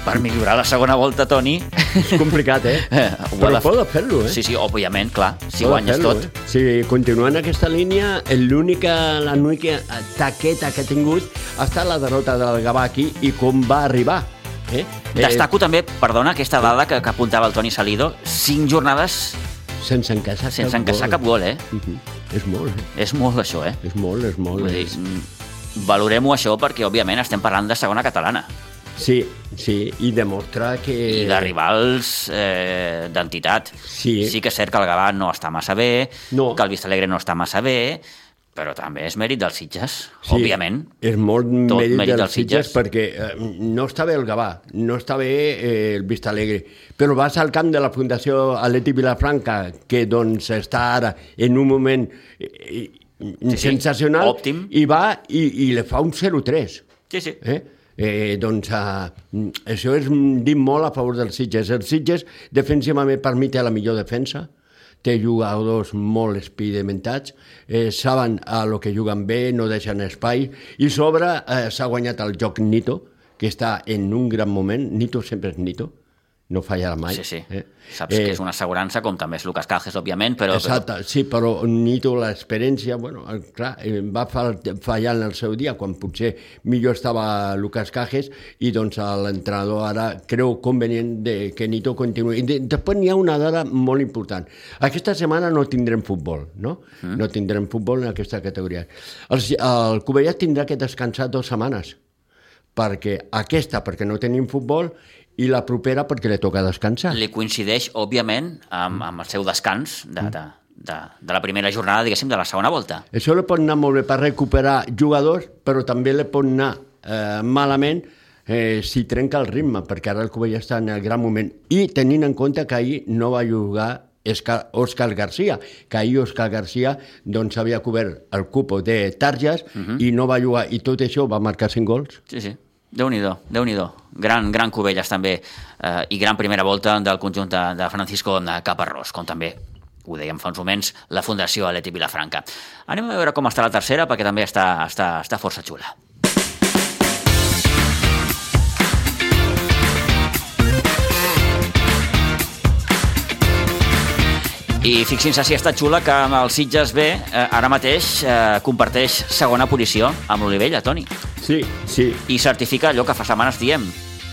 per millorar la segona volta, Toni... És complicat, eh? ha Però de- poden fer-lo, eh? Sí, sí, òbviament, clar, si Poden guanyes tot. Eh? Si continua en aquesta línia, l'única taqueta que ha tingut ha estat la derrota del Gavà aquí i com va arribar. Eh? Destaco també, perdona, aquesta dada que, que apuntava el Toni Salido, cinc jornades sense encaixar sense encaixar cap gol, eh? Uh -huh. És molt, eh? És molt, això, eh? És molt, és molt. Vull dir, És... mm, valorem-ho això perquè, òbviament, estem parlant de segona catalana Sí, sí, i demostra que... i de rivals eh, d'entitat. Sí. sí que és cert que el Gavà no està massa bé, No. que el Vistalegre no està massa bé, però també és mèrit dels Sitges, Sí, òbviament. És molt Tot mèrit, mèrit dels dels Sitges, Sitges. perquè eh, no està bé el Gavà, no està bé eh, el Vista Alegre, però vas al camp de la Fundació Atleti Vilafranca, que doncs està ara en un moment eh, sí, sensacional, òptim. i va i, i le fa un 0-3. Sí, sí. Eh? Eh, doncs uh, això és dir molt a favor dels Sitges. Els Sitges, defensivament, per mi té la millor defensa, té jugadors molt espidementats, eh, saben a lo que juguen bé, no deixen espai, i sobre eh, s'ha guanyat el joc Nito, que està en un gran moment. Nito sempre és Nito, no fallarà mai. Sí, sí. Eh? Saps que és una assegurança, com també és Lucas Cajes, òbviament, però... Exacte, sí, però Nito l'experiència, bueno, eh, clar, eh, va fall- fallar en el seu dia, quan potser millor estava Lucas Cajes, i doncs l'entrenador ara creu convenient de que Nito continuï. I de, després n'hi ha una dada molt important. Aquesta setmana no tindrem futbol, no? Mm. No tindrem futbol en aquesta categoria. El, el Cubellat tindrà que descansar dues setmanes, perquè aquesta, perquè no tenim futbol, i la propera perquè li toca descansar. li coincideix, òbviament, amb, amb el seu descans de, de, de, de la primera jornada, diguéssim, de la segona volta. Això li pot anar molt bé per recuperar jugadors, però també li pot anar eh, malament eh, si trenca el ritme, perquè ara el Covella està en el gran moment. I tenint en compte que ahir no va jugar Esca- Òscar Garcia, que ahir Òscar Garcia doncs, havia cobert el cupo de targes uh -huh. i no va jugar, i tot això va marcar 5 gols. Sí, sí. Déu-n'hi-do, déu nhi déu Gran, gran Cubelles també, eh, i gran primera volta del conjunt de, de Francisco Caparrós, com també ho dèiem fa uns moments, la Fundació Aleti Vilafranca. Anem a veure com està la tercera, perquè també està, està, està força xula. I fixin-se si està xula que amb el Sitges B eh, ara mateix eh, comparteix segona posició amb l'Olivella, Toni. Sí, sí. I certifica allò que fa setmanes diem,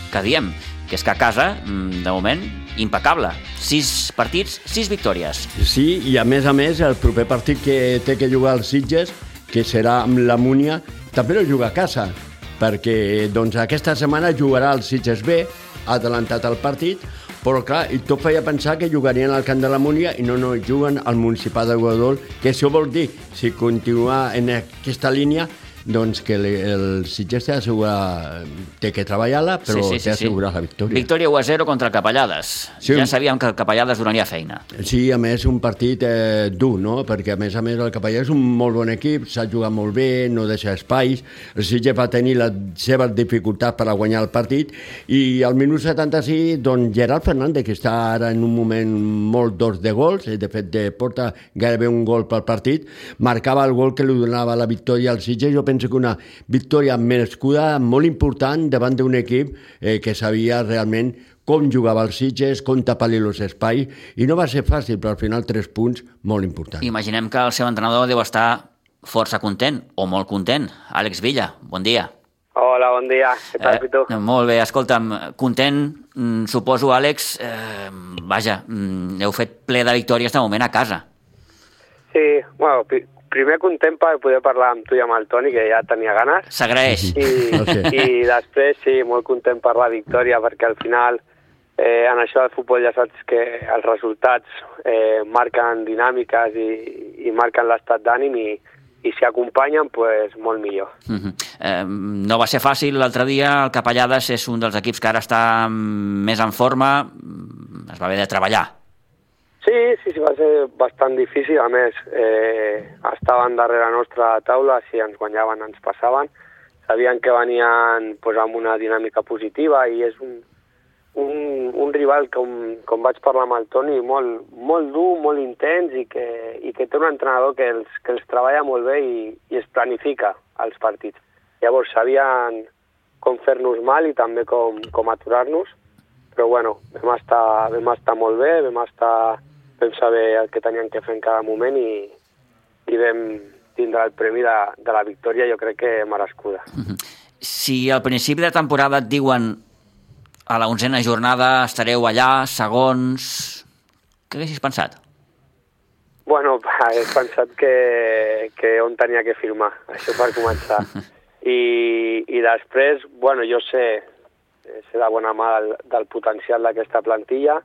que diem, que és que a casa, mm, de moment, impecable. Sis partits, sis victòries. Sí, i a més a més, el proper partit que té que jugar el Sitges, que serà amb la Múnia, també no juga a casa, perquè doncs, aquesta setmana jugarà el Sitges B, ha adelantat el partit, però clar, i tot feia pensar que jugarien al camp de la Múnia i no, no, juguen al Municipal de Guadol, que això vol dir, si continua en aquesta línia, doncs que le- el Sitges té, assegurar, té que treballar-la, però té assegurar la victòria. Victòria 1 a 0 contra el Capellades. Sí. Ja sabíem que el Capellades donaria feina. Sí, a més, un partit eh, dur, no? Perquè, a més a més, el Capellà és un molt bon equip, s'ha jugat molt bé, no deixa espais, el Sitges va tenir les seves dificultats per a guanyar el partit, i al minut 76, doncs, Gerard Fernández, que està ara en un moment molt d'ors de gols, eh, de fet, de, porta gairebé un gol pel partit, marcava el gol que li donava la victòria al Sitges, jo penso que una victòria merescuda, molt important, davant d'un equip eh, que sabia realment com jugava el Sitges, com tapar-li els espais, i no va ser fàcil, però al final tres punts molt importants. Imaginem que el seu entrenador deu estar força content, o molt content. Àlex Villa, bon dia. Hola, bon dia. Què tal, Pitu? Eh, molt bé, escolta'm, content, mm, suposo, Àlex, eh, vaja, mm, heu fet ple de victòries de moment a casa. Sí, bueno, primer content per poder parlar amb tu i amb el Toni, que ja tenia ganes. S'agraeix. I, Sí. I després, sí, molt content per la victòria, perquè al final eh, en això del futbol ja saps que els resultats eh, marquen dinàmiques i, i marquen l'estat d'ànim i, i si acompanyen, pues, molt millor. Uh -huh. eh, no va ser fàcil l'altre dia, el Capellades és un dels equips que ara està més en forma, es va haver de treballar. Sí, sí, sí, va ser bastant difícil, a més, eh, estaven darrere nostra a taula, si ens guanyaven ens passaven, sabien que venien pues, amb una dinàmica positiva i és un, un, un rival, com, com vaig parlar amb el Toni, molt, molt dur, molt intens i que, i que té un entrenador que els, que els treballa molt bé i, i es planifica els partits. Llavors sabien com fer-nos mal i també com, com aturar-nos, però bueno, vam estar, vam estar molt bé, vam, estar, vam saber el que teníem que fer en cada moment i, i vam tindre el premi de, de la victòria, jo crec que merescuda. Si al principi de temporada et diuen a la onzena jornada estareu allà, segons... Què haguessis pensat? Bueno, hagués pensat que, que on tenia que firmar, això per començar. I, i després, bueno, jo sé, sé de bona mà del, del potencial d'aquesta plantilla.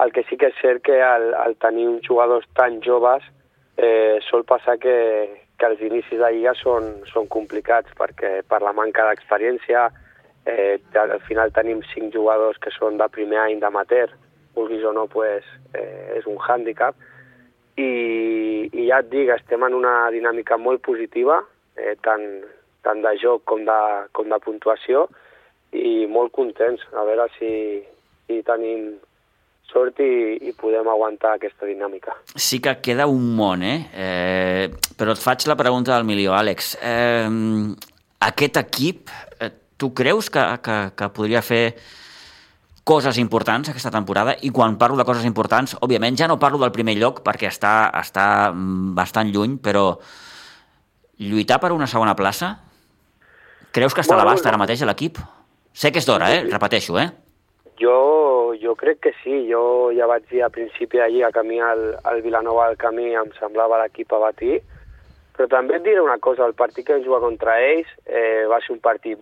El que sí que és cert que al, al tenir uns jugadors tan joves eh, sol passar que, que els inicis de lliga són, són complicats perquè per la manca d'experiència eh, al final tenim cinc jugadors que són de primer any d'amater, vulguis o no, pues, eh, és un hàndicap. I, I ja et dic, estem en una dinàmica molt positiva, eh, tant, tant de joc com de, com de puntuació, i molt contents, a veure si, si tenim sort i, i podem aguantar aquesta dinàmica. Sí que queda un món, eh? eh però et faig la pregunta del milió, Àlex. Eh, aquest equip, eh, tu creus que, que, que podria fer coses importants aquesta temporada i quan parlo de coses importants, òbviament ja no parlo del primer lloc perquè està, està bastant lluny, però lluitar per una segona plaça creus que està bueno, a l'abast ara mateix l'equip? Sé que és d'hora, eh? Repeteixo, eh? Jo, jo crec que sí. Jo ja vaig dir a principi d'allí a camí al, al Vilanova del Camí em semblava l'equip a batir, però també et diré una cosa, el partit que vam jugar contra ells eh, va ser un partit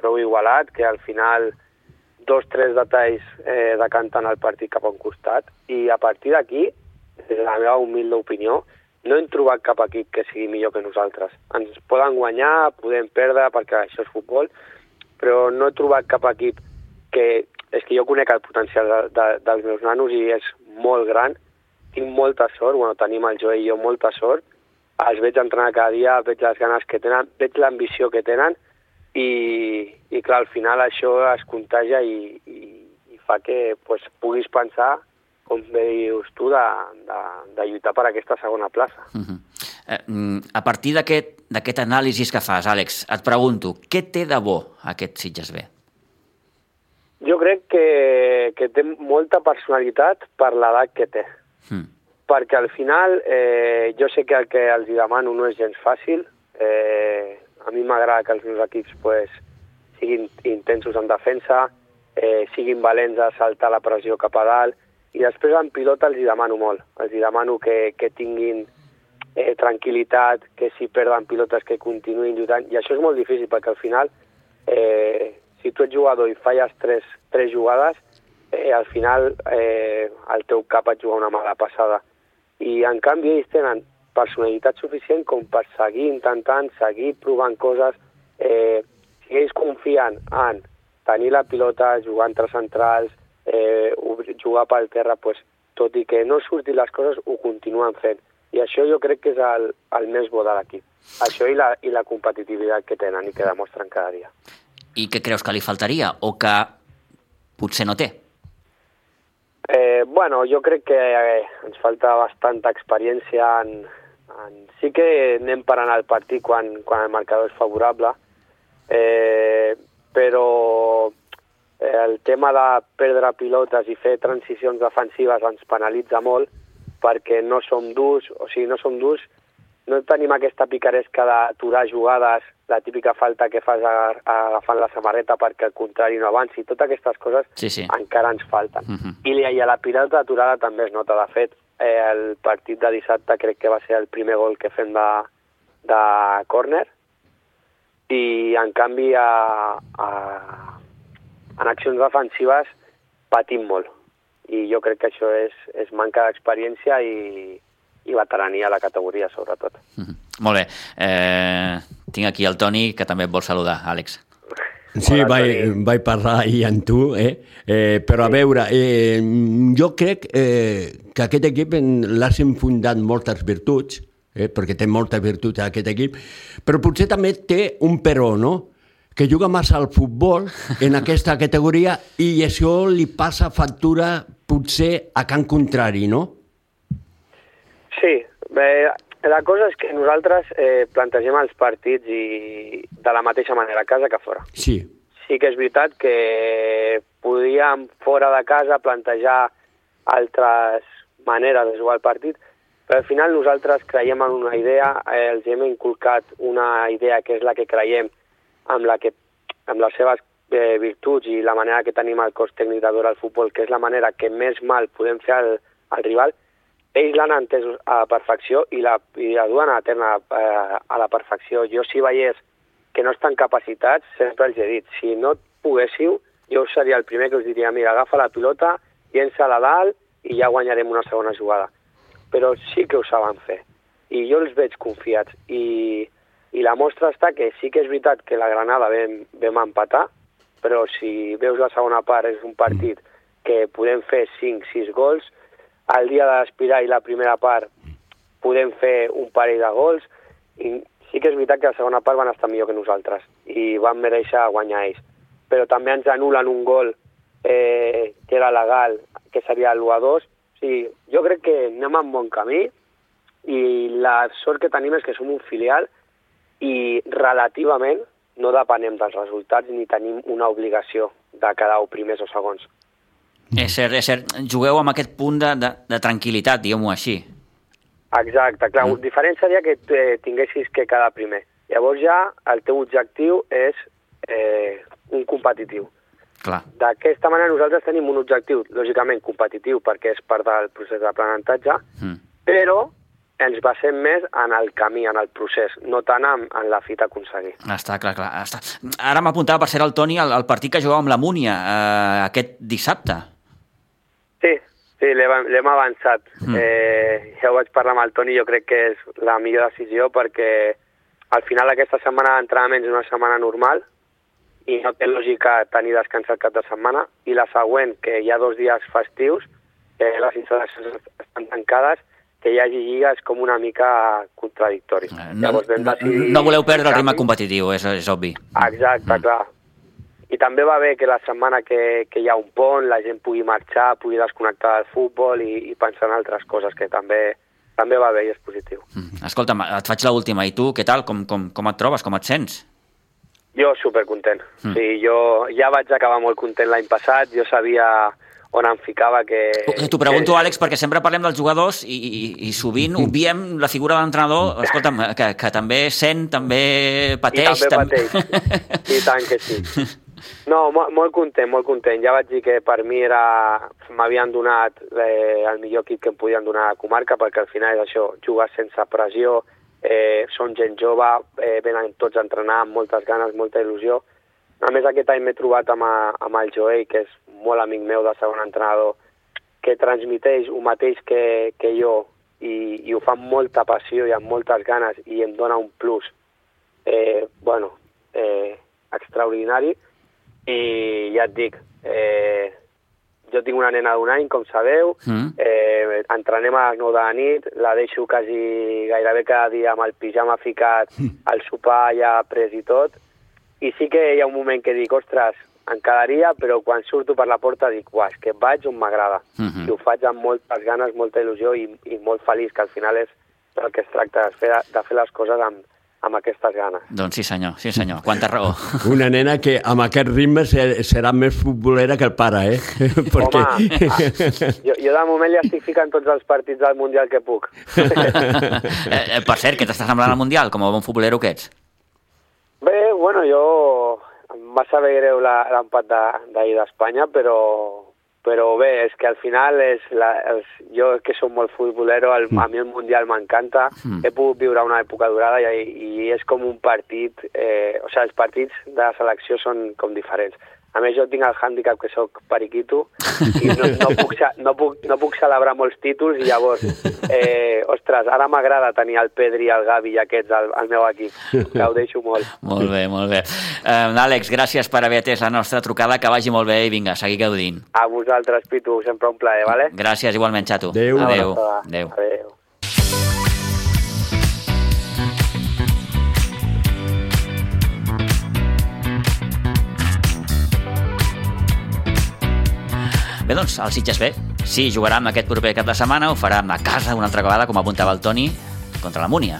prou igualat, que al final dos, tres detalls eh, decanten el partit cap a un costat, i a partir d'aquí, des de la meva humilde opinió, no hem trobat cap equip que sigui millor que nosaltres. Ens poden guanyar, podem perdre, perquè això és futbol, però no he trobat cap equip que... És que jo conec el potencial de, de, dels meus nanos i és molt gran. Tinc molta sort, bueno, tenim el Joe i jo molta sort. Els veig entrenar cada dia, veig les ganes que tenen, veig l'ambició que tenen i, i clar, al final això es contagia i, i, i fa que pues, puguis pensar com bé dius tu, de, de, de lluitar per aquesta segona plaça. Uh -huh. eh, a partir d'aquest anàlisi que fas, Àlex, et pregunto, què té de bo aquest Sitges B? Jo crec que, que té molta personalitat per l'edat que té. Mm. Perquè al final eh, jo sé que el que els demano no és gens fàcil. Eh, a mi m'agrada que els meus equips pues, siguin intensos en defensa, eh, siguin valents a saltar la pressió cap a dalt, i després en pilota els hi demano molt. Els hi demano que, que tinguin eh, tranquil·litat, que si perden pilotes que continuïn lluitant, i això és molt difícil perquè al final eh, si tu ets jugador i falles tres, tres jugades, eh, al final eh, el teu cap et juga una mala passada. I en canvi ells tenen personalitat suficient com per seguir intentant, seguir provant coses. Eh, si ells confien en tenir la pilota, jugar entre centrals, eh, jugar pel terra, pues, tot i que no surtin les coses, ho continuen fent. I això jo crec que és el, el més bo de l'equip. Això i la, i la competitivitat que tenen i que demostren cada dia. I què creus que li faltaria o que potser no té? Eh, bueno, jo crec que eh, ens falta bastanta experiència en, en... Sí que anem parant el partit quan, quan el marcador és favorable, eh, però eh, el tema de perdre pilotes i fer transicions defensives ens penalitza molt perquè no som durs, o sigui, no som durs no tenim aquesta picaresca d'aturar jugades, la típica falta que fas agafant la samarreta perquè el contrari no avanci, totes aquestes coses sí, sí. encara ens falten. Uh -huh. I, I a la pilota aturada també es nota. De fet, eh, el partit de dissabte crec que va ser el primer gol que fem de, de córner i en canvi a, a, en accions defensives patim molt i jo crec que això és, és manca d'experiència i, i veterania a la categoria, sobretot. Mm -hmm. Molt bé. Eh, tinc aquí el Toni, que també et vol saludar, Àlex. Sí, vaig, vaig parlar ahir amb tu, eh? eh però a veure, eh, jo crec eh, que aquest equip l'has fundat moltes virtuts, eh, perquè té molta virtut aquest equip, però potser també té un però, no? que juga massa al futbol en aquesta categoria i això li passa factura potser a Can Contrari, no? Sí, bé, la cosa és que nosaltres eh, plantegem els partits i de la mateixa manera, a casa que fora. Sí. Sí que és veritat que podíem fora de casa plantejar altres maneres de jugar el partit, però al final nosaltres creiem en una idea, eh, els hem inculcat una idea que és la que creiem, amb, la que, amb les seves eh, virtuts i la manera que tenim el cos tècnic de al futbol, que és la manera que més mal podem fer al, al rival, ells l'han entès a la perfecció i la, i la duen a terme eh, a la perfecció. Jo si veiés que no estan capacitats, sempre els he dit, si no poguéssiu, jo seria el primer que us diria, mira, agafa la pilota, llença-la dalt i ja guanyarem una segona jugada. Però sí que ho saben fer. I jo els veig confiats. I, i la mostra està que sí que és veritat que la Granada vam, vam empatar, però si veus la segona part és un partit que podem fer 5-6 gols, el dia d'aspirar i la primera part podem fer un parell de gols i sí que és veritat que la segona part van estar millor que nosaltres i van mereixer guanyar ells. Però també ens anulen un gol eh, que era legal, que seria l'1-2. O sigui, jo crec que anem en bon camí i la sort que tenim és que som un filial i relativament no depenem dels resultats ni tenim una obligació de quedar o primers o segons. És cert, és cert. Jugueu amb aquest punt de, de, de tranquil·litat, diguem-ho així. Exacte, clar, mm. diferent seria que tinguessis que quedar primer. Llavors ja el teu objectiu és eh, un competitiu. Clar. D'aquesta manera nosaltres tenim un objectiu, lògicament competitiu, perquè és part del procés d'aprenentatge, mm. però ens basem més en el camí, en el procés, no tant en, en la fita a aconseguir. Està clar, clar. Està. Ara m'apuntava per ser el Toni el, el partit que jugava amb la Múnia eh, aquest dissabte. Sí, sí, l'hem avançat. Mm. Eh, ja ho vaig parlar amb el Toni, jo crec que és la millor decisió perquè al final aquesta setmana d'entrenament és una setmana normal i no té lògica tenir descansat cap de setmana i la següent, que hi ha dos dies festius, que les instal·lacions estan tancades, que hi hagi lliga és com una mica contradictori. Eh, no, Llavors, no, decidir... no voleu perdre el ritme competitiu, és, és obvi. Exacte, mm. clar. I també va bé que la setmana que, que hi ha un pont la gent pugui marxar, pugui desconnectar del futbol i, i pensar en altres coses, que també també va bé i és positiu. Mm. Escolta'm, et faig l'última. I tu, què tal? Com, com, com et trobes? Com et sents? Jo supercontent. Mm. Sí, jo ja vaig acabar molt content l'any passat. Jo sabia on em ficava que... T'ho pregunto, que... Àlex, perquè sempre parlem dels jugadors i, i, i sovint obviem la figura de l'entrenador, escolta'm, que, que també sent, també pateix... I també pateix, i tant que sí. No, molt, molt content, molt content. Ja vaig dir que per mi era... m'havien donat eh, el millor equip que em podien donar a la comarca, perquè al final és això, jugar sense pressió, eh, són gent jove, eh, venen tots a entrenar amb moltes ganes, molta il·lusió. A més, aquest any m'he trobat amb, a, amb el Joel, que és molt amic meu de segon entrenador, que transmiteix el mateix que, que jo i, i ho fa amb molta passió i amb moltes ganes i em dona un plus eh, bueno, eh, extraordinari i ja et dic, eh, jo tinc una nena d'un any, com sabeu, mm. eh, entrenem a les 9 de la nit, la deixo quasi gairebé cada dia amb el pijama ficat, mm. el sopar ja pres i tot, i sí que hi ha un moment que dic, ostres, em quedaria, però quan surto per la porta dic, uah, és que vaig on m'agrada. Mhm. -huh. I ho faig amb moltes ganes, molta il·lusió i, i molt feliç, que al final és el que es tracta, de fer, de fer les coses amb, amb aquestes ganes. Doncs sí senyor, sí senyor, quanta raó. Una nena que amb aquest ritme serà més futbolera que el pare, eh? Perquè... Home, ah, jo, jo de moment ja estic ficant tots els partits del Mundial que puc. eh, eh, per cert, què t'estàs semblant al Mundial, com a bon futbolero que ets? Bé, bueno, jo em va saber greu l'empat d'ahir d'Espanya, però, però bé, és que al final és la, els, jo que som molt futbolero, el, mm. a mi el Mundial m'encanta, mm. he pogut viure una època durada i, i és com un partit, eh, o sigui, els partits de la selecció són com diferents. A més, jo tinc el hàndicap que sóc periquito i no, no, puc, no, puc, no puc celebrar molts títols i llavors, eh, ostres, ara m'agrada tenir el Pedri, el Gavi i aquests al, al meu equip. Gaudeixo molt. Molt bé, molt bé. Uh, Àlex, gràcies per haver atès la nostra trucada, que vagi molt bé i vinga, seguir gaudint. A vosaltres, Pitu, sempre un plaer, vale? Gràcies, igualment, Xato. Adéu. Adéu. Adéu. Adéu. Bé, doncs, el Sitges B. Sí, jugarà amb aquest proper cap de setmana, ho farà a casa una altra vegada, com apuntava el Toni, contra la Múnia.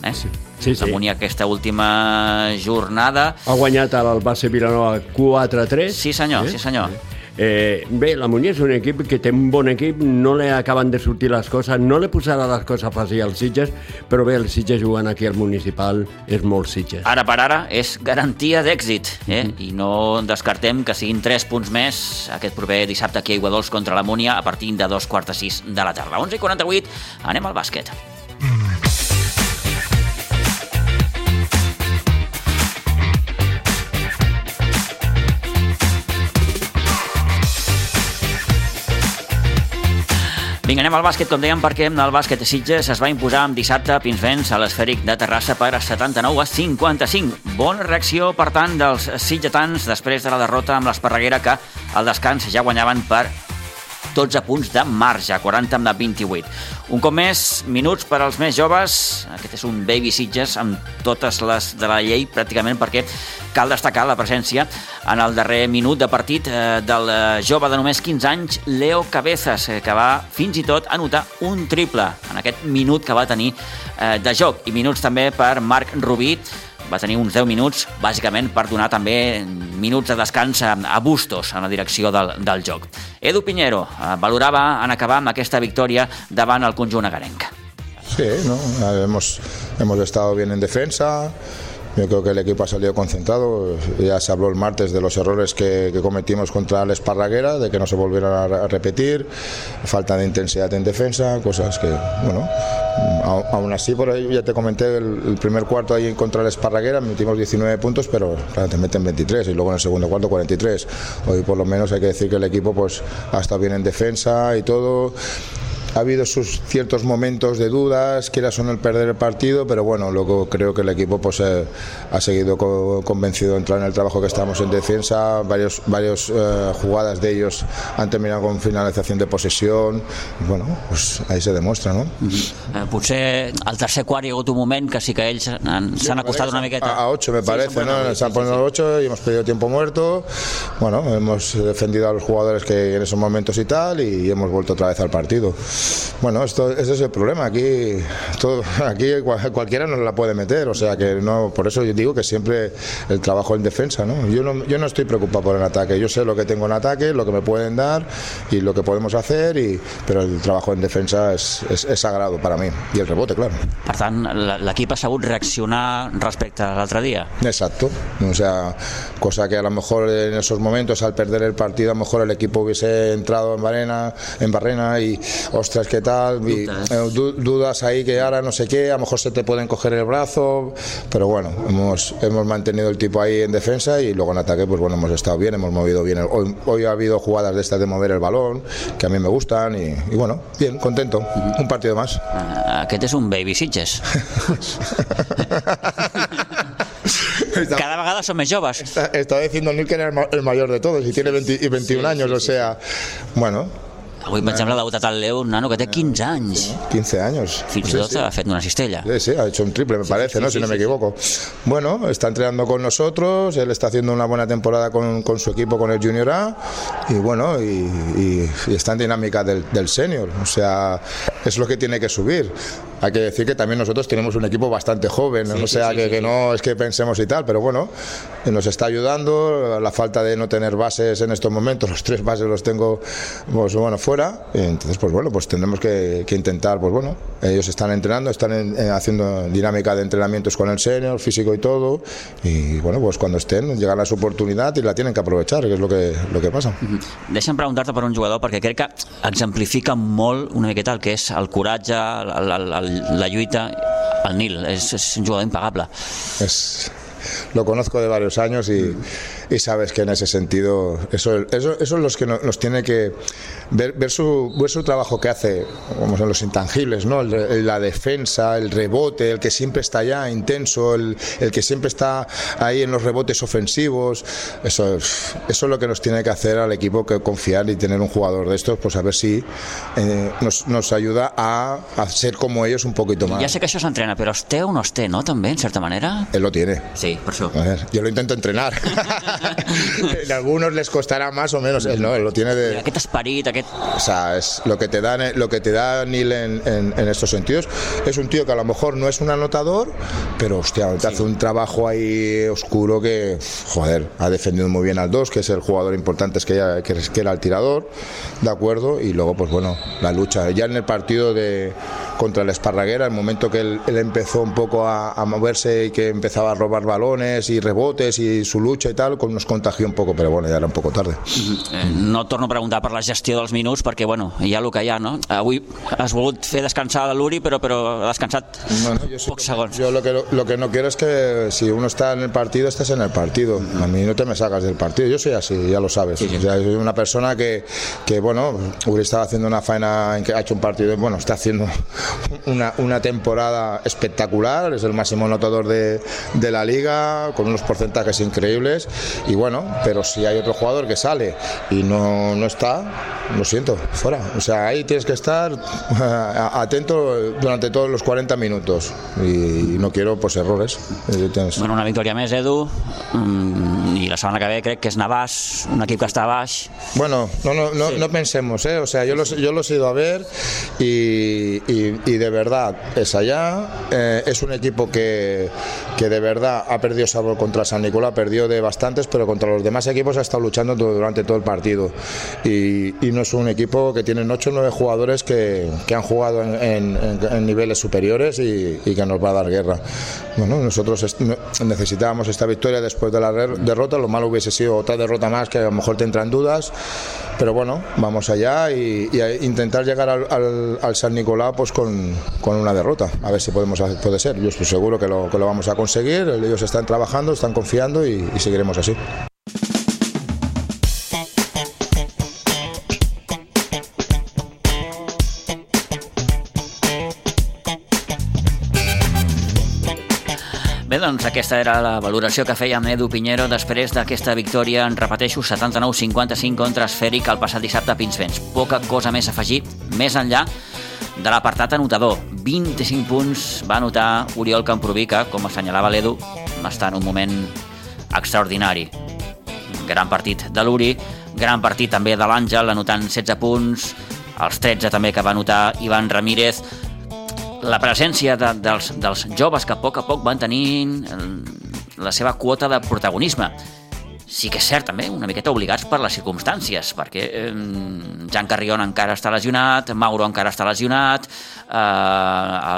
Eh? Sí, sí, sí. La Múnia aquesta última jornada... Ha guanyat el base Vilanova 4-3. Sí, senyor, sí, sí senyor. Sí. Eh, bé, la Munier és un equip que té un bon equip, no li acaben de sortir les coses, no li posarà les coses fàcils als Sitges, però bé, el Sitges jugant aquí al municipal és molt Sitges. Ara per ara és garantia d'èxit, eh? Mm. i no descartem que siguin 3 punts més aquest proper dissabte aquí a Iguadols contra la Múnia a partir de dos quarts de sis de la tarda. 11 i 48, anem al bàsquet. Vinga, anem al bàsquet, com dèiem, perquè el bàsquet de Sitges es va imposar amb dissabte a Pinsbens a l'esfèric de Terrassa per 79 a 55. Bona reacció, per tant, dels sitgetans després de la derrota amb l'Esparreguera que al descans ja guanyaven per 12 punts de marge, 40 amb de 28. Un cop més, minuts per als més joves. Aquest és un baby Sitges amb totes les de la llei, pràcticament, perquè cal destacar la presència en el darrer minut de partit eh, del eh, jove de només 15 anys, Leo Cabezas, eh, que va fins i tot anotar un triple en aquest minut que va tenir eh, de joc. I minuts també per Marc Rubí, va tenir uns 10 minuts, bàsicament per donar també minuts de descans a, a Bustos en la direcció del, del joc. Edu Piñero eh, valorava en acabar amb aquesta victòria davant el conjunt agarenc. Sí, ¿no? hemos, hemos estado bien en defensa, Yo creo que el equipo ha salido concentrado. Ya se habló el martes de los errores que, cometimos contra el Esparraguera, de que no se volvieran a, repetir, falta de intensidad en defensa, cosas que, bueno, aún así, por ahí ya te comenté el, primer cuarto ahí contra el Esparraguera, metimos 19 puntos, pero claro, te meten 23 y luego en el segundo cuarto 43. Hoy por lo menos hay que decir que el equipo pues ha estado bien en defensa y todo ha habido sus ciertos momentos de dudas, quieras o no el perder el partido, pero bueno, luego creo que el equipo pues eh, ha seguido co convencido de entrar en el trabajo que estamos en defensa, varios, varios eh, jugadas de ellos han terminado con finalización de posesión, bueno, pues ahí se demuestra, ¿no? Mm -hmm. eh, potser al tercer quart hi ha hagut un moment que sí que ells s'han acostat una miqueta. A, a 8 me parece, sí, ¿no? Se han puesto sí. 8 y hemos pedido tiempo muerto, bueno, hemos defendido a los jugadores que en esos momentos y tal y hemos vuelto otra vez al partido. Bueno, esto, ese es el problema. Aquí, todo, aquí cualquiera nos la puede meter, o sea que no, por eso yo digo que siempre el trabajo en defensa, ¿no? Yo no, yo no estoy preocupado por el ataque, yo sé lo que tengo en ataque, lo que me pueden dar y lo que podemos hacer, y, pero el trabajo en defensa es, es, es sagrado para mí y el rebote, claro. Per tant, l'equip ha sabut reaccionar respecte a l'altre dia. Exacto, o sea, cosa que a lo mejor en esos momentos al perder el partido a lo mejor el equipo hubiese entrado en Barrena, en Barrena y ostras que tal, y, eh, dudas ahí que ahora no sé qué, a lo mejor se te pueden coger el brazo, pero bueno, hemos, hemos mantenido el tipo ahí en defensa y luego en ataque, pues bueno, hemos estado bien, hemos movido bien. El, hoy, hoy, ha habido jugadas de estas de mover el balón, que a mí me gustan y, y bueno, bien, contento. Uh -huh. Un partido más. Uh, aquest és un baby Sitges. Cada vegada son más joves. Está, estaba diciendo Nil que era el mayor de todos y tiene 20, y 21 sí, años, sí, o sea, bueno, Avui, per ejemplo, ha debutat el Leo, un nano que té 15 anys. 15 años. Fins i tot sí, sí. ha fet una cistella. Sí, sí, ha hecho un triple, me parece, sí, ¿no? si no me equivoco. Bueno, está entrenando con nosotros, él está haciendo una buena temporada con, con su equipo, con el Junior A, y bueno, y, y, y está en dinámica del, del senior. O sea, es lo que tiene que subir. Hay que decir que también nosotros tenemos un equipo bastante joven, sí, o sea, sí, sí, que, que, no es que pensemos y tal, pero bueno, nos está ayudando la falta de no tener bases en estos momentos, los tres bases los tengo pues, bueno, fuera, entonces pues bueno, pues tendremos que, que intentar, pues bueno, ellos están entrenando, están en, en, haciendo dinámica de entrenamientos con el senior, físico y todo, y bueno, pues cuando estén llegará su oportunidad y la tienen que aprovechar, que es lo que, lo que pasa. Mm -hmm. Deixa'm preguntar-te per un jugador, perquè crec que exemplifica molt una miqueta el que és el coratge, el, el, el la lluita, el Nil, es, es un jugador impagable. Es, lo conozco de varios años y, y sabes que en ese sentido eso, eso, eso es lo que nos tiene que ver, ver, su, ver su trabajo que hace, como son los intangibles, ¿no? la defensa, el rebote, el que siempre está allá, intenso, el, el que siempre está ahí en los rebotes ofensivos, eso, eso es lo que nos tiene que hacer al equipo que confiar y tener un jugador de estos, pues a ver si eh, nos, nos ayuda a, a ser como ellos un poquito más. Ja sé que això s'entrena, però es té o no té, no, també, en certa manera? Él lo tiene. Sí, per això. A ver, yo lo intento entrenar. en algunos les costará más o menos, él no, él lo tiene de... Aquest esperit, aquest... O sea, es lo que te da, lo que te da Neil en, en, en, estos sentidos. Es un tío que a lo mejor no es un anotador, pero hostia, te sí. hace un trabajo ahí oscuro que, joder, ha defendido muy bien al 2, que es el jugador importante que, ya, que, que era el tirador, ¿de acuerdo? Y luego, pues bueno, la lucha. Ya en el partido de contra el Esparraguera, el momento que él, él empezó un poco a, a, moverse y que empezaba a robar balones y rebotes y su lucha y tal, nos contagió un poco, pero bueno, ya era un poco tarde. No torno a preguntar per la gestió dels minuts perquè, bueno, hi ha el que hi ha, no? Avui has volgut fer descansar l'Uri, però, però ha descansat bueno, yo pocs segons. Yo lo que, lo que no quiero es que si uno está en el partido, estés en el partido. A mí no te me sacas del partido. Yo soy así, ya lo sabes. Sí, sí. O sea, soy una persona que, que, bueno, Uri estaba haciendo una faena en que ha hecho un partido, bueno, está haciendo una, una temporada espectacular, es el máximo anotador de, de, la liga, con unos porcentajes increíbles, y bueno, pero si hay otro jugador que sale y no, no está, lo siento, fuera. O sea, ahí tienes que estar atento durante todos los 40 minutos, y, y no quiero pues errores. Tienes... Bueno, una victòria més, Edu, mm, i la setmana que ve crec que és Navàs, un equip que està baix. Bueno, no, no, no, sí. no pensemos, ¿eh? o sea, yo los, yo los he ido a ver y, y, y de verdad es allá, eh, es un equipo que, que, de verdad ha perdido sabor contra San Nicolás, perdió de bastantes, pero contra los demás equipos ha estado luchando todo, durante todo el partido. Y, y, no es un equipo que tienen 8 o 9 jugadores que, que han jugado en, en, en, niveles superiores y, y, que nos va a dar guerra. Bueno, nosotros necesitábamos esta victoria después de la derrota, lo malo hubiese sido otra derrota más que a lo mejor te entran dudas, pero bueno, vamos allá y, intentar llegar al, al, al San Nicolás pues con, con una derrota, a ver si podemos puede ser. Yo estoy seguro que lo, que lo vamos a conseguir, ellos están trabajando, están confiando y, y seguiremos así. Doncs aquesta era la valoració que feia Edu Pinheiro després d'aquesta victòria, en repeteixo, 79-55 contra Esfèric el passat dissabte a Pinsbens. Poca cosa més a afegir, més enllà de l'apartat anotador. 25 punts va anotar Oriol Camproví, que, com assenyalava l'Edu, està en un moment extraordinari. Gran partit de l'Uri, gran partit també de l'Àngel, anotant 16 punts, els 13 també que va anotar Ivan Ramírez, la presència de, dels, dels joves que a poc a poc van tenint la seva quota de protagonisme sí que és cert també, una miqueta obligats per les circumstàncies, perquè eh, Jan Carrion encara està lesionat, Mauro encara està lesionat, eh,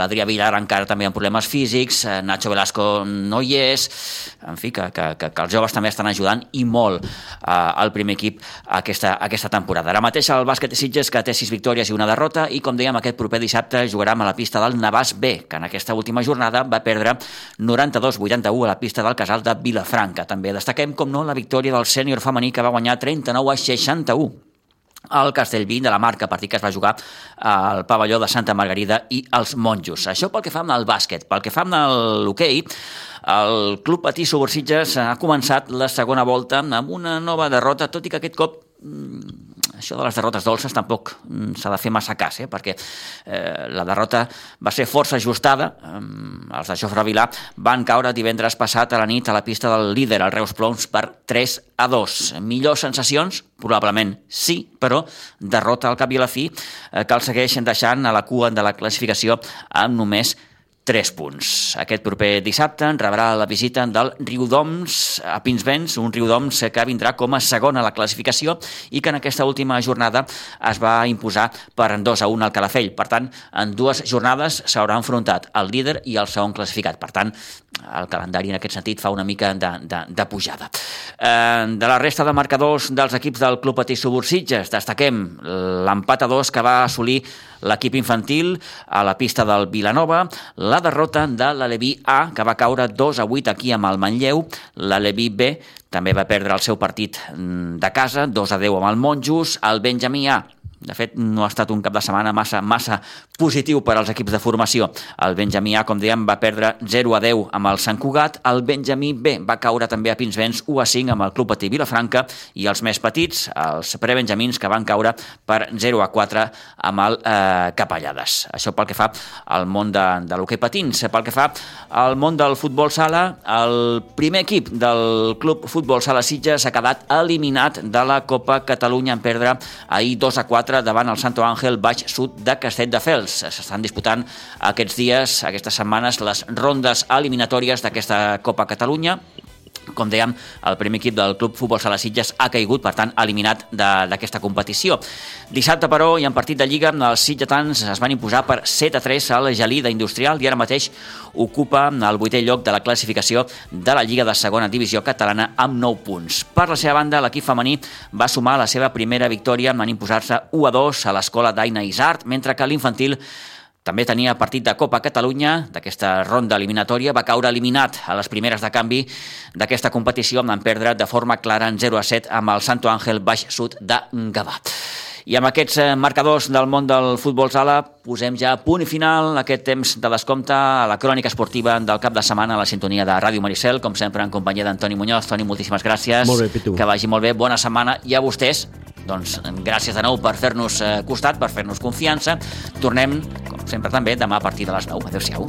l'Adrià Villar encara també amb problemes físics, eh, Nacho Velasco no hi és, en fi, que, que, que, que els joves també estan ajudant i molt eh, al primer equip aquesta, aquesta temporada. Ara mateix el bàsquet de Sitges que té sis victòries i una derrota i com dèiem aquest proper dissabte jugarà a la pista del Navàs B, que en aquesta última jornada va perdre 92-81 a la pista del Casal de Vilafranca. També destaquem destaquem, com no, la victòria del sènior femení que va guanyar 39 a 61 al Castellví de la Marca, partit que es va jugar al pavelló de Santa Margarida i els Monjos. Això pel que fa amb el bàsquet. Pel que fa amb l'hoquei, el Club Patí Subursitges ha començat la segona volta amb una nova derrota, tot i que aquest cop mm, això de les derrotes dolces tampoc mm, s'ha de fer massa cas, eh? perquè eh, la derrota va ser força ajustada. Eh, els de Jofre Vilà van caure divendres passat a la nit a la pista del líder, el Reus Ploms, per 3 a 2. Millors sensacions? Probablement sí, però derrota al cap i a la fi eh, que el segueix deixant a la cua de la classificació amb només 3 punts. Aquest proper dissabte rebrà la visita del Riudoms a Pinsbens, un Riudoms que vindrà com a segon a la classificació i que en aquesta última jornada es va imposar per 2 a 1 al Calafell. Per tant, en dues jornades s'haurà enfrontat el líder i el segon classificat. Per tant, el calendari en aquest sentit fa una mica de, de, de pujada. Eh, de la resta de marcadors dels equips del Club Patí Subursitges, destaquem l'empat a dos que va assolir l'equip infantil a la pista del Vilanova, la derrota de l'Aleví A, que va caure 2 a 8 aquí amb el Manlleu, l'Aleví B també va perdre el seu partit mm, de casa, 2 a 10 amb el Monjos, el Benjamí A de fet, no ha estat un cap de setmana massa, massa positiu per als equips de formació. El Benjamí A, com dèiem, va perdre 0 a 10 amb el Sant Cugat. El Benjamí B va caure també a Pinsbens 1 a 5 amb el Club Patí Vilafranca i els més petits, els prebenjamins, que van caure per 0 a 4 amb el eh, Capellades. Això pel que fa al món de, de l'hoquei patins. Pel que fa al món del futbol sala, el primer equip del Club Futbol Sala Sitges ha quedat eliminat de la Copa Catalunya en perdre ahir 2 a 4 4 davant el Santo Ángel Baix Sud de Castelldefels. S'estan disputant aquests dies, aquestes setmanes, les rondes eliminatòries d'aquesta Copa Catalunya com dèiem, el primer equip del Club Futbol Sala Sitges ha caigut, per tant, eliminat d'aquesta competició. Dissabte, però, i en partit de Lliga, els sitgetans es van imposar per 7 a 3 al Gelida Industrial i ara mateix ocupa el vuitè lloc de la classificació de la Lliga de Segona Divisió Catalana amb 9 punts. Per la seva banda, l'equip femení va sumar la seva primera victòria en imposar-se 1 a 2 a l'escola d'Aina Isart, mentre que l'infantil també tenia partit de Copa Catalunya, d'aquesta ronda eliminatòria, va caure eliminat a les primeres de canvi d'aquesta competició, amb perdre de forma clara en 0 a 7 amb el Santo Ángel Baix Sud de Gavà. I amb aquests eh, marcadors del món del futbol sala posem ja punt final a aquest temps de descompte a la crònica esportiva del cap de setmana a la sintonia de Ràdio Maricel, com sempre en companyia d'Antoni Muñoz. Toni, moltíssimes gràcies. Molt bé, Pitu. Que vagi molt bé, bona setmana i a vostès doncs gràcies de nou per fer-nos eh, costat, per fer-nos confiança. Tornem, com sempre també, demà a partir de les 9. Adéu-siau.